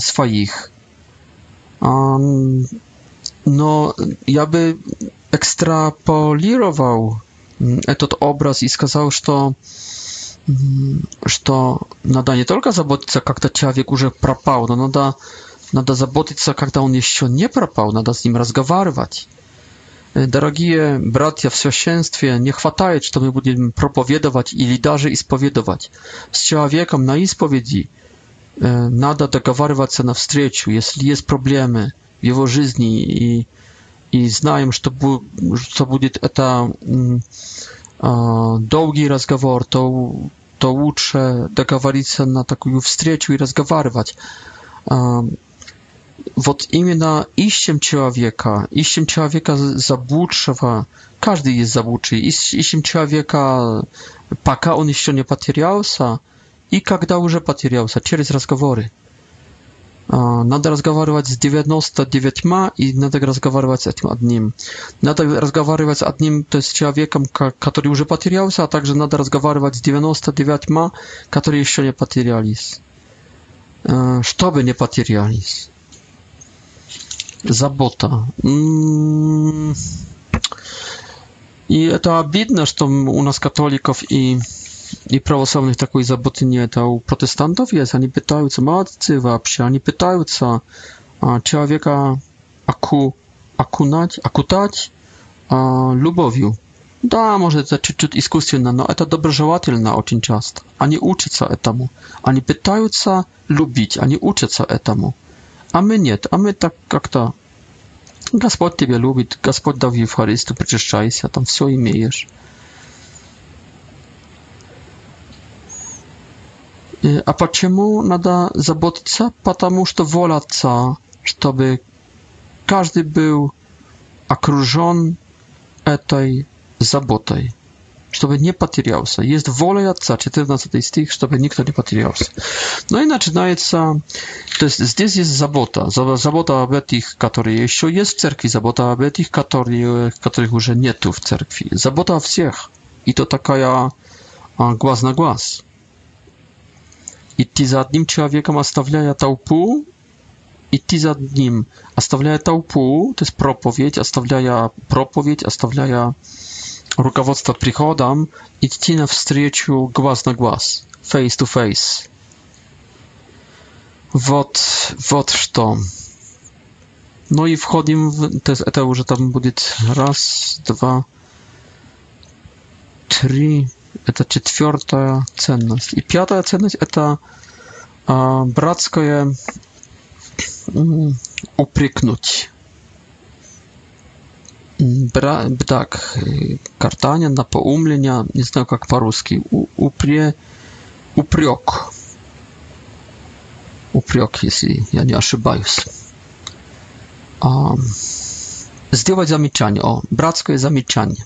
своих. Но я бы экстраполировал этот образ и сказал, что что надо не только заботиться, как-то человек уже пропал, но надо Надо заботиться, когда он еще не пропал, надо с ним разговаривать. Дорогие братья в священстве, не хватает, что мы будем проповедовать или даже исповедовать. С человеком на исповеди надо договариваться на встречу, если есть проблемы в его жизни и, и знаем, что, бу, что будет это э, долгий разговор, то, то лучше договориться на такую встречу и разговаривать вот именно ищем человека, ищем человека заблудшего, каждый есть заблудший, ищем человека, пока он еще не потерялся, и когда уже потерялся, через разговоры. Надо разговаривать с 99 и надо разговаривать с этим одним. Надо разговаривать с одним, то есть с человеком, который уже потерялся, а также надо разговаривать с 99, которые еще не потерялись, чтобы не потерялись. Забота. И это обидно, что у нас католиков и и православных такой заботы нет, а у протестантов есть. Они пытаются, молодцы вообще, они пытаются а, человека аку, окунать, окутать а, любовью. Да, может, это чуть-чуть искусственно, но это доброжелательно очень часто. Они учатся этому. Они пытаются любить, они учатся этому a my nie, a my tak jak to. Gospod Ciebie lubi, Gospod dał Eucharystu, przyczyszczaj się, tam wszystko imiejesz. Y, a po czemu nada zabodca? Patamu, że wola ca, żeby każdy był okrążony tej zabotej чтобы не потерялся. Есть воля Отца, 14 стих, чтобы никто не потерялся. Ну и начинается, то есть здесь есть забота, забота об этих, которые еще есть в церкви, забота об этих, которые, которых уже нету в церкви, забота о всех. И то такая глаз на глаз. Идти за одним человеком, оставляя толпу, идти за одним, оставляя толпу, то есть проповедь, оставляя проповедь, оставляя руководство приходом идти навстречу глаз на глаз, face to face. Вот, вот что. No i wchodzimy w, to jest, to że tam będzie raz, dwa, trzy, это четвертая ценность. И пятая ценность – это э, братское упрекнуть. Bra tak, kartania, napoumlenia, nie znam jak po-ruski, uprie, upriok. Upriok, jeśli ja nie ошибаюсь. Um, zdjąć zamieczanie, o, bratskie zamieczanie.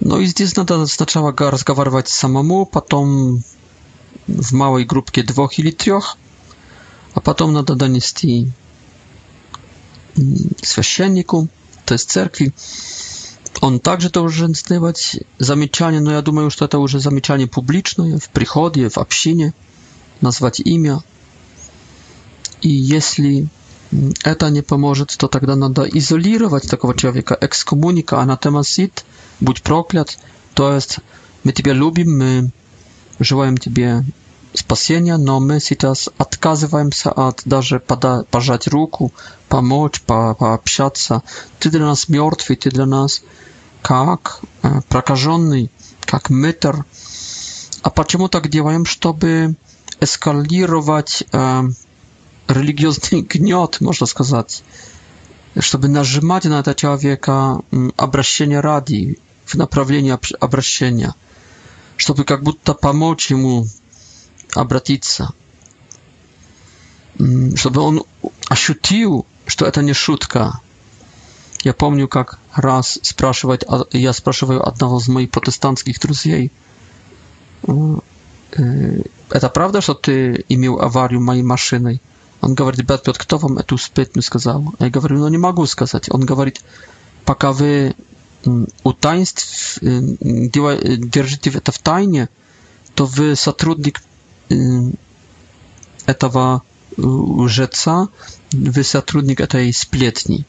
No i zdjęć nada oznaczała go rozgawarować samemu, potem w małej grupie dwóch ili trzech, a potem nada donieść священнику, то есть церкви, он также должен сделать замечание, но я думаю, что это уже замечание публичное, в приходе, в общине, назвать имя. И если это не поможет, то тогда надо изолировать такого человека, экскоммуника, анатемасит, будь проклят. То есть мы тебя любим, мы желаем тебе спасения, но мы сейчас отказываемся от даже пожать руку, помочь, по пообщаться. Ты для нас мертвый, ты для нас как прокаженный, как мэтр. А почему так делаем? Чтобы эскалировать э, религиозный гнет, можно сказать. Чтобы нажимать на этого человека обращение ради, в направлении обращения. Чтобы как будто помочь ему обратиться. Чтобы он ощутил что это не шутка. Я помню, как раз спрашивать, я спрашиваю одного из моих протестантских друзей, «Э, э, это правда, что ты имел аварию моей машиной? Он говорит, ребят, Петр, кто вам эту сплетню сказал? Я говорю, ну не могу сказать. Он говорит, пока вы у таинств э, держите это в тайне, то вы сотрудник этого лжеца, вы сотрудник этой сплетни.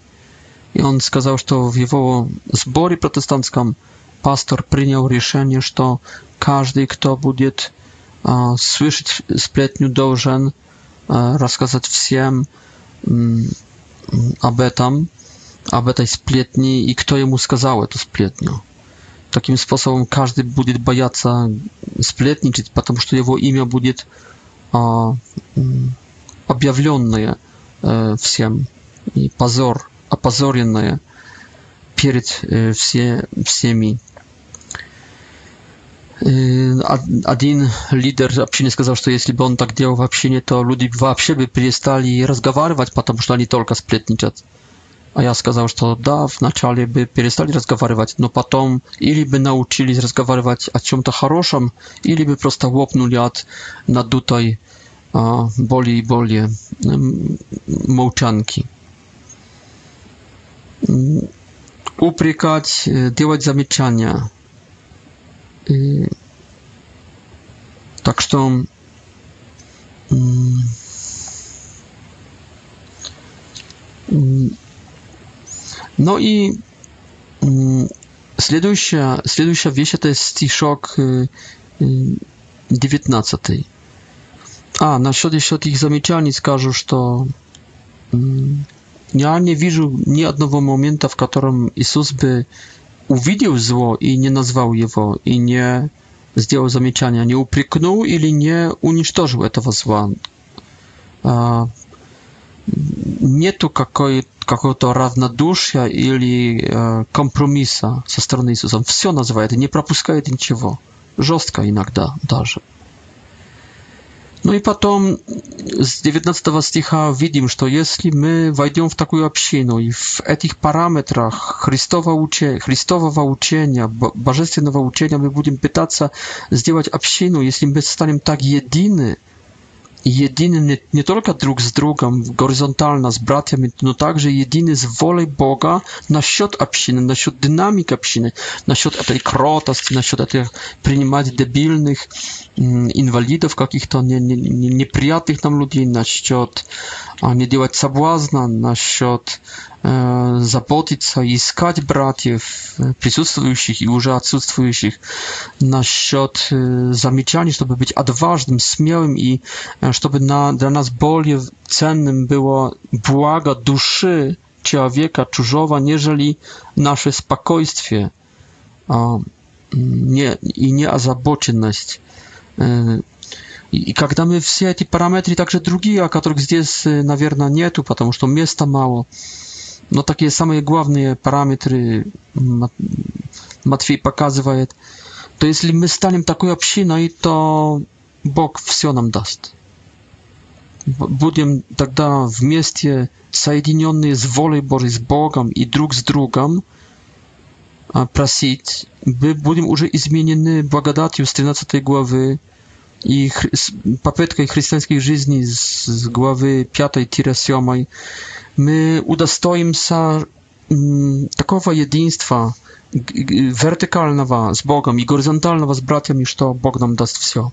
И он сказал, что в его сборе протестантском пастор принял решение, что каждый, кто будет э, слышать сплетню, должен э, рассказать всем э, об этом, об этой сплетне и кто ему сказал эту сплетню. Таким способом каждый будет бояться сплетничать, потому что его имя будет э, объявленное – э, всем. И позор, опозоренное перед э, все, всеми. Э, один лидер общины сказал, что если бы он так делал в общине, то люди вообще бы перестали разговаривать, потому что они только сплетничат. А я сказал, что да, вначале бы перестали разговаривать, но потом или бы научились разговаривать о чем-то хорошем, или бы просто лопнули от надутой boli i boli mołczanki. Uprykać, e, działać zamieczania. E, tak, że No i следующая следующая вещь это стишок 19. Э, э, А, насчет еще таких замечаний скажу, что я не вижу ни одного момента, в котором Иисус бы увидел зло и не назвал его, и не сделал замечания, не упрекнул или не уничтожил этого зла. Нету какого-то равнодушия или компромисса со стороны Иисуса. Он все называет, не пропускает ничего. Жестко иногда даже. No i potem z 19 stycha widzimy, że jeśli my wejdziemy w taką obcinę i w etich parametrach Chrystowa uczenia, Bożego uczenia, my będziemy pytać się zrobić jeśli my staniemy tak jedyny, jedyny nie, tylko drug z drugą, horyzontalna z bratami, no także jedyny z wolą Boga na счёт общины, na счёт dynamika общины, na счёт tej krotosti, na счёт tych принимать debilnych m, mm, inwalidów, jakich to nie, nam ludzi, na счёт nie działać sabłazna, na счёт e, zapotica i skać bratiew przysutstwujących i już odsutstwujących na счёт e, zamieczania, żeby być odważnym, śmiałym i e, ponieważ to by na, dla nas bolie cennym było błaga duszy człowieka, czużowa, nieżeli nasze spokojstwie a, nie, и неозабоченность. И когда мы все эти параметры, также другие, о которых здесь, наверное, нету, потому что места мало, но такие самые главные параметры Матфей показывает, то если мы станем такой общиной, то Бог все нам даст. Будем тогда вместе соединенные с волей Божьей, с Богом и друг с другом просить, мы будем уже изменены благодатью с 13 главы и попыткой христианской жизни с главы 5-7. Мы удостоимся такого единства вертикального с Богом и горизонтального с братьями, что Бог нам даст все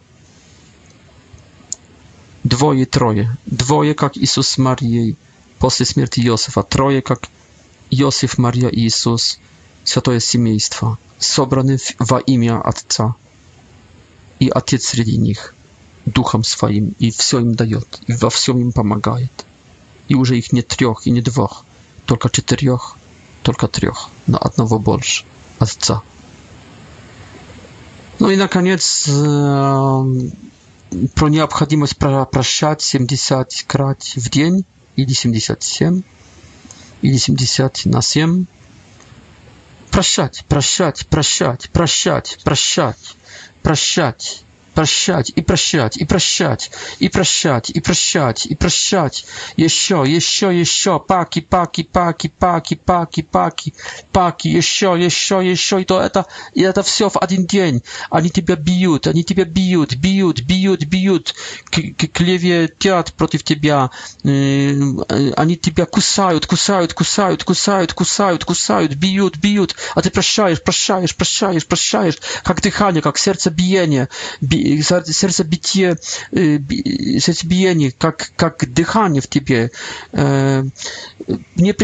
dwoje troje dwoje jak Jezus Maria после śmierci Józefa troje jak Józef Maria i Jezus Święte семейство собраны w imię Ojca i Ojciec wśród nich swoim i wszystko im daje i w wszystkim im i już ich nie trzech i nie dwóch tylko czterech tylko trzech na jednego больше Ojca No i na koniec про необходимость прощать 70 крат в день, или 77, или 70 на 7. Прощать, прощать, прощать, прощать, прощать, прощать прощать, и прощать, и прощать, и прощать, и прощать, и прощать. Еще, еще, еще, паки, паки, паки, паки, паки, паки, паки, еще, еще, еще. И то это, и это все в один день. Они тебя бьют, они тебя бьют, бьют, бьют, бьют, клеветят против тебя. Они тебя кусают, кусают, кусают, кусают, кусают, кусают, бьют, бьют. А ты прощаешь, прощаешь, прощаешь, прощаешь, как дыхание, как сердце биение. Би serce bicie, y, serce bijenie, jak, jak dychanie w tybie, e, jak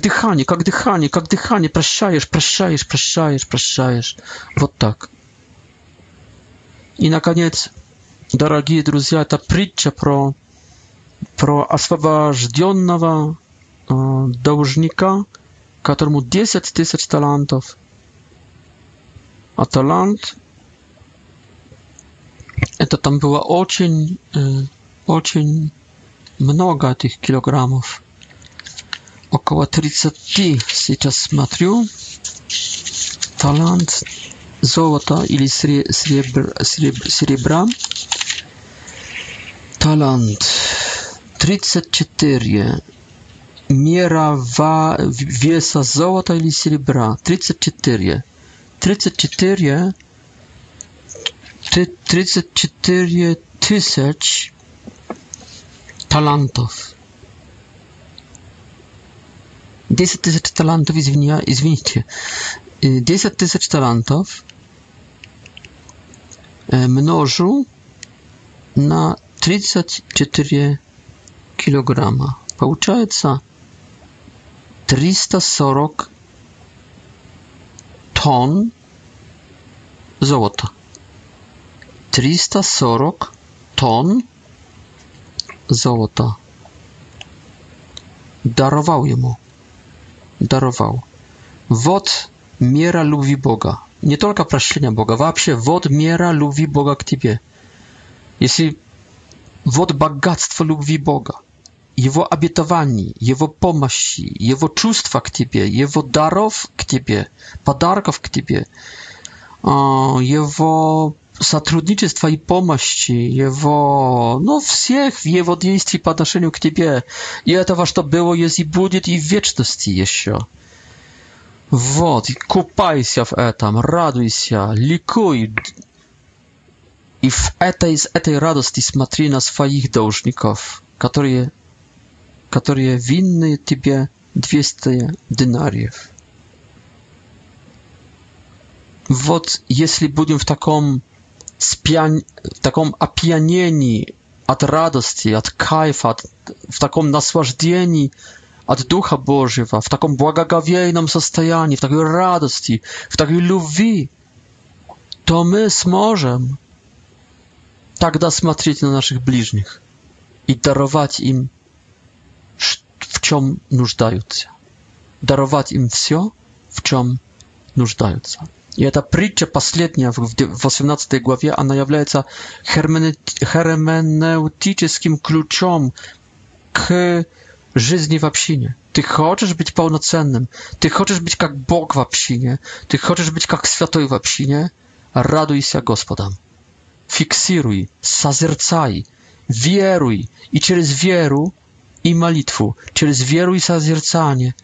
dychanie, jak dychanie, jak dychanie, praszajesz, praszajesz, praszajesz, prosiajesz, вот tak. I na koniec, drodzy друзья, ta przycza pro, pro oswobodzionego e, dłużnika, któremu 10 tysięcy talentów, a talent Это там было очень, очень много этих килограммов. Около 30 сейчас смотрю. Талант золота или серебр, серебр, серебра. Талант 34. Мера веса золота или серебра 34. 34 34 tysiąc talentów. 10 tysięcy talentów, извиня, извините. 10 tysięcy talentów e, mnożył na 34 килограмма. Получается 340 ton złota. 340 ton złota. Darował jemu. Darował. Wod miera lubi Boga. Nie tylko prощения Boga, вообще wod miera lubi Boga k Тебе. Jeśli wod bogactwa lubi Boga, Jego обетований, Jego помощи, Jego czustwa к Тебе, Jego darów k podarków k к Тебе, Его сотрудничество и помощи его, ну, всех в его действий по отношению к тебе. И этого, что было, есть и будет, и в вечности еще. Вот, купайся в этом, радуйся, ликуй. И в этой, из этой радости смотри на своих должников, которые, которые винны тебе 200 динариев. Вот если будем в таком spian- taką опьянении от радости, от кайфа, от, в таком наслаждении от Духа Божьего, в таком благоговейном состоянии, в такой радости, в такой любви, то мы сможем тогда смотреть на наших ближних и даровать им, в чем нуждаются. Даровать им все, в чем нуждаются. И эта притча последняя в 18 главе, она является херменевтическим ключом к жизни в общине. Ты хочешь быть полноценным, ты хочешь быть как Бог в общине, ты хочешь быть как святой в общине, радуйся Господом. Фиксируй, созерцай, веруй и через веру и молитву, через веру и созерцание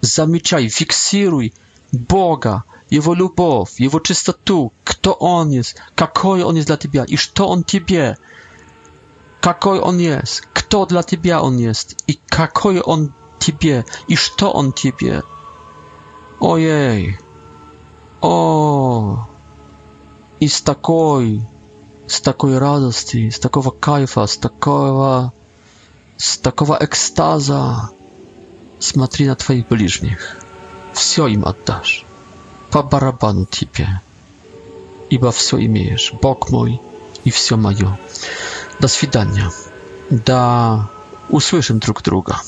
замечай, фиксируй Бога, jego lubow, Jego tu, kto On jest, kakoj On jest dla Ciebie, iż to On Ciebie, kakoj On jest, kto dla Ciebie On jest, i kakoj On Ciebie, iż to On Ciebie. Ojej. O. I z takoj, z takoj radosti, z takowa kajfa, z takowa, z takowa ekstaza, smatry na Twoich bliźnich. Wsio im oddasz по барабану тебе, ибо все имеешь, Бог мой и все мое. До свидания. Да услышим друг друга.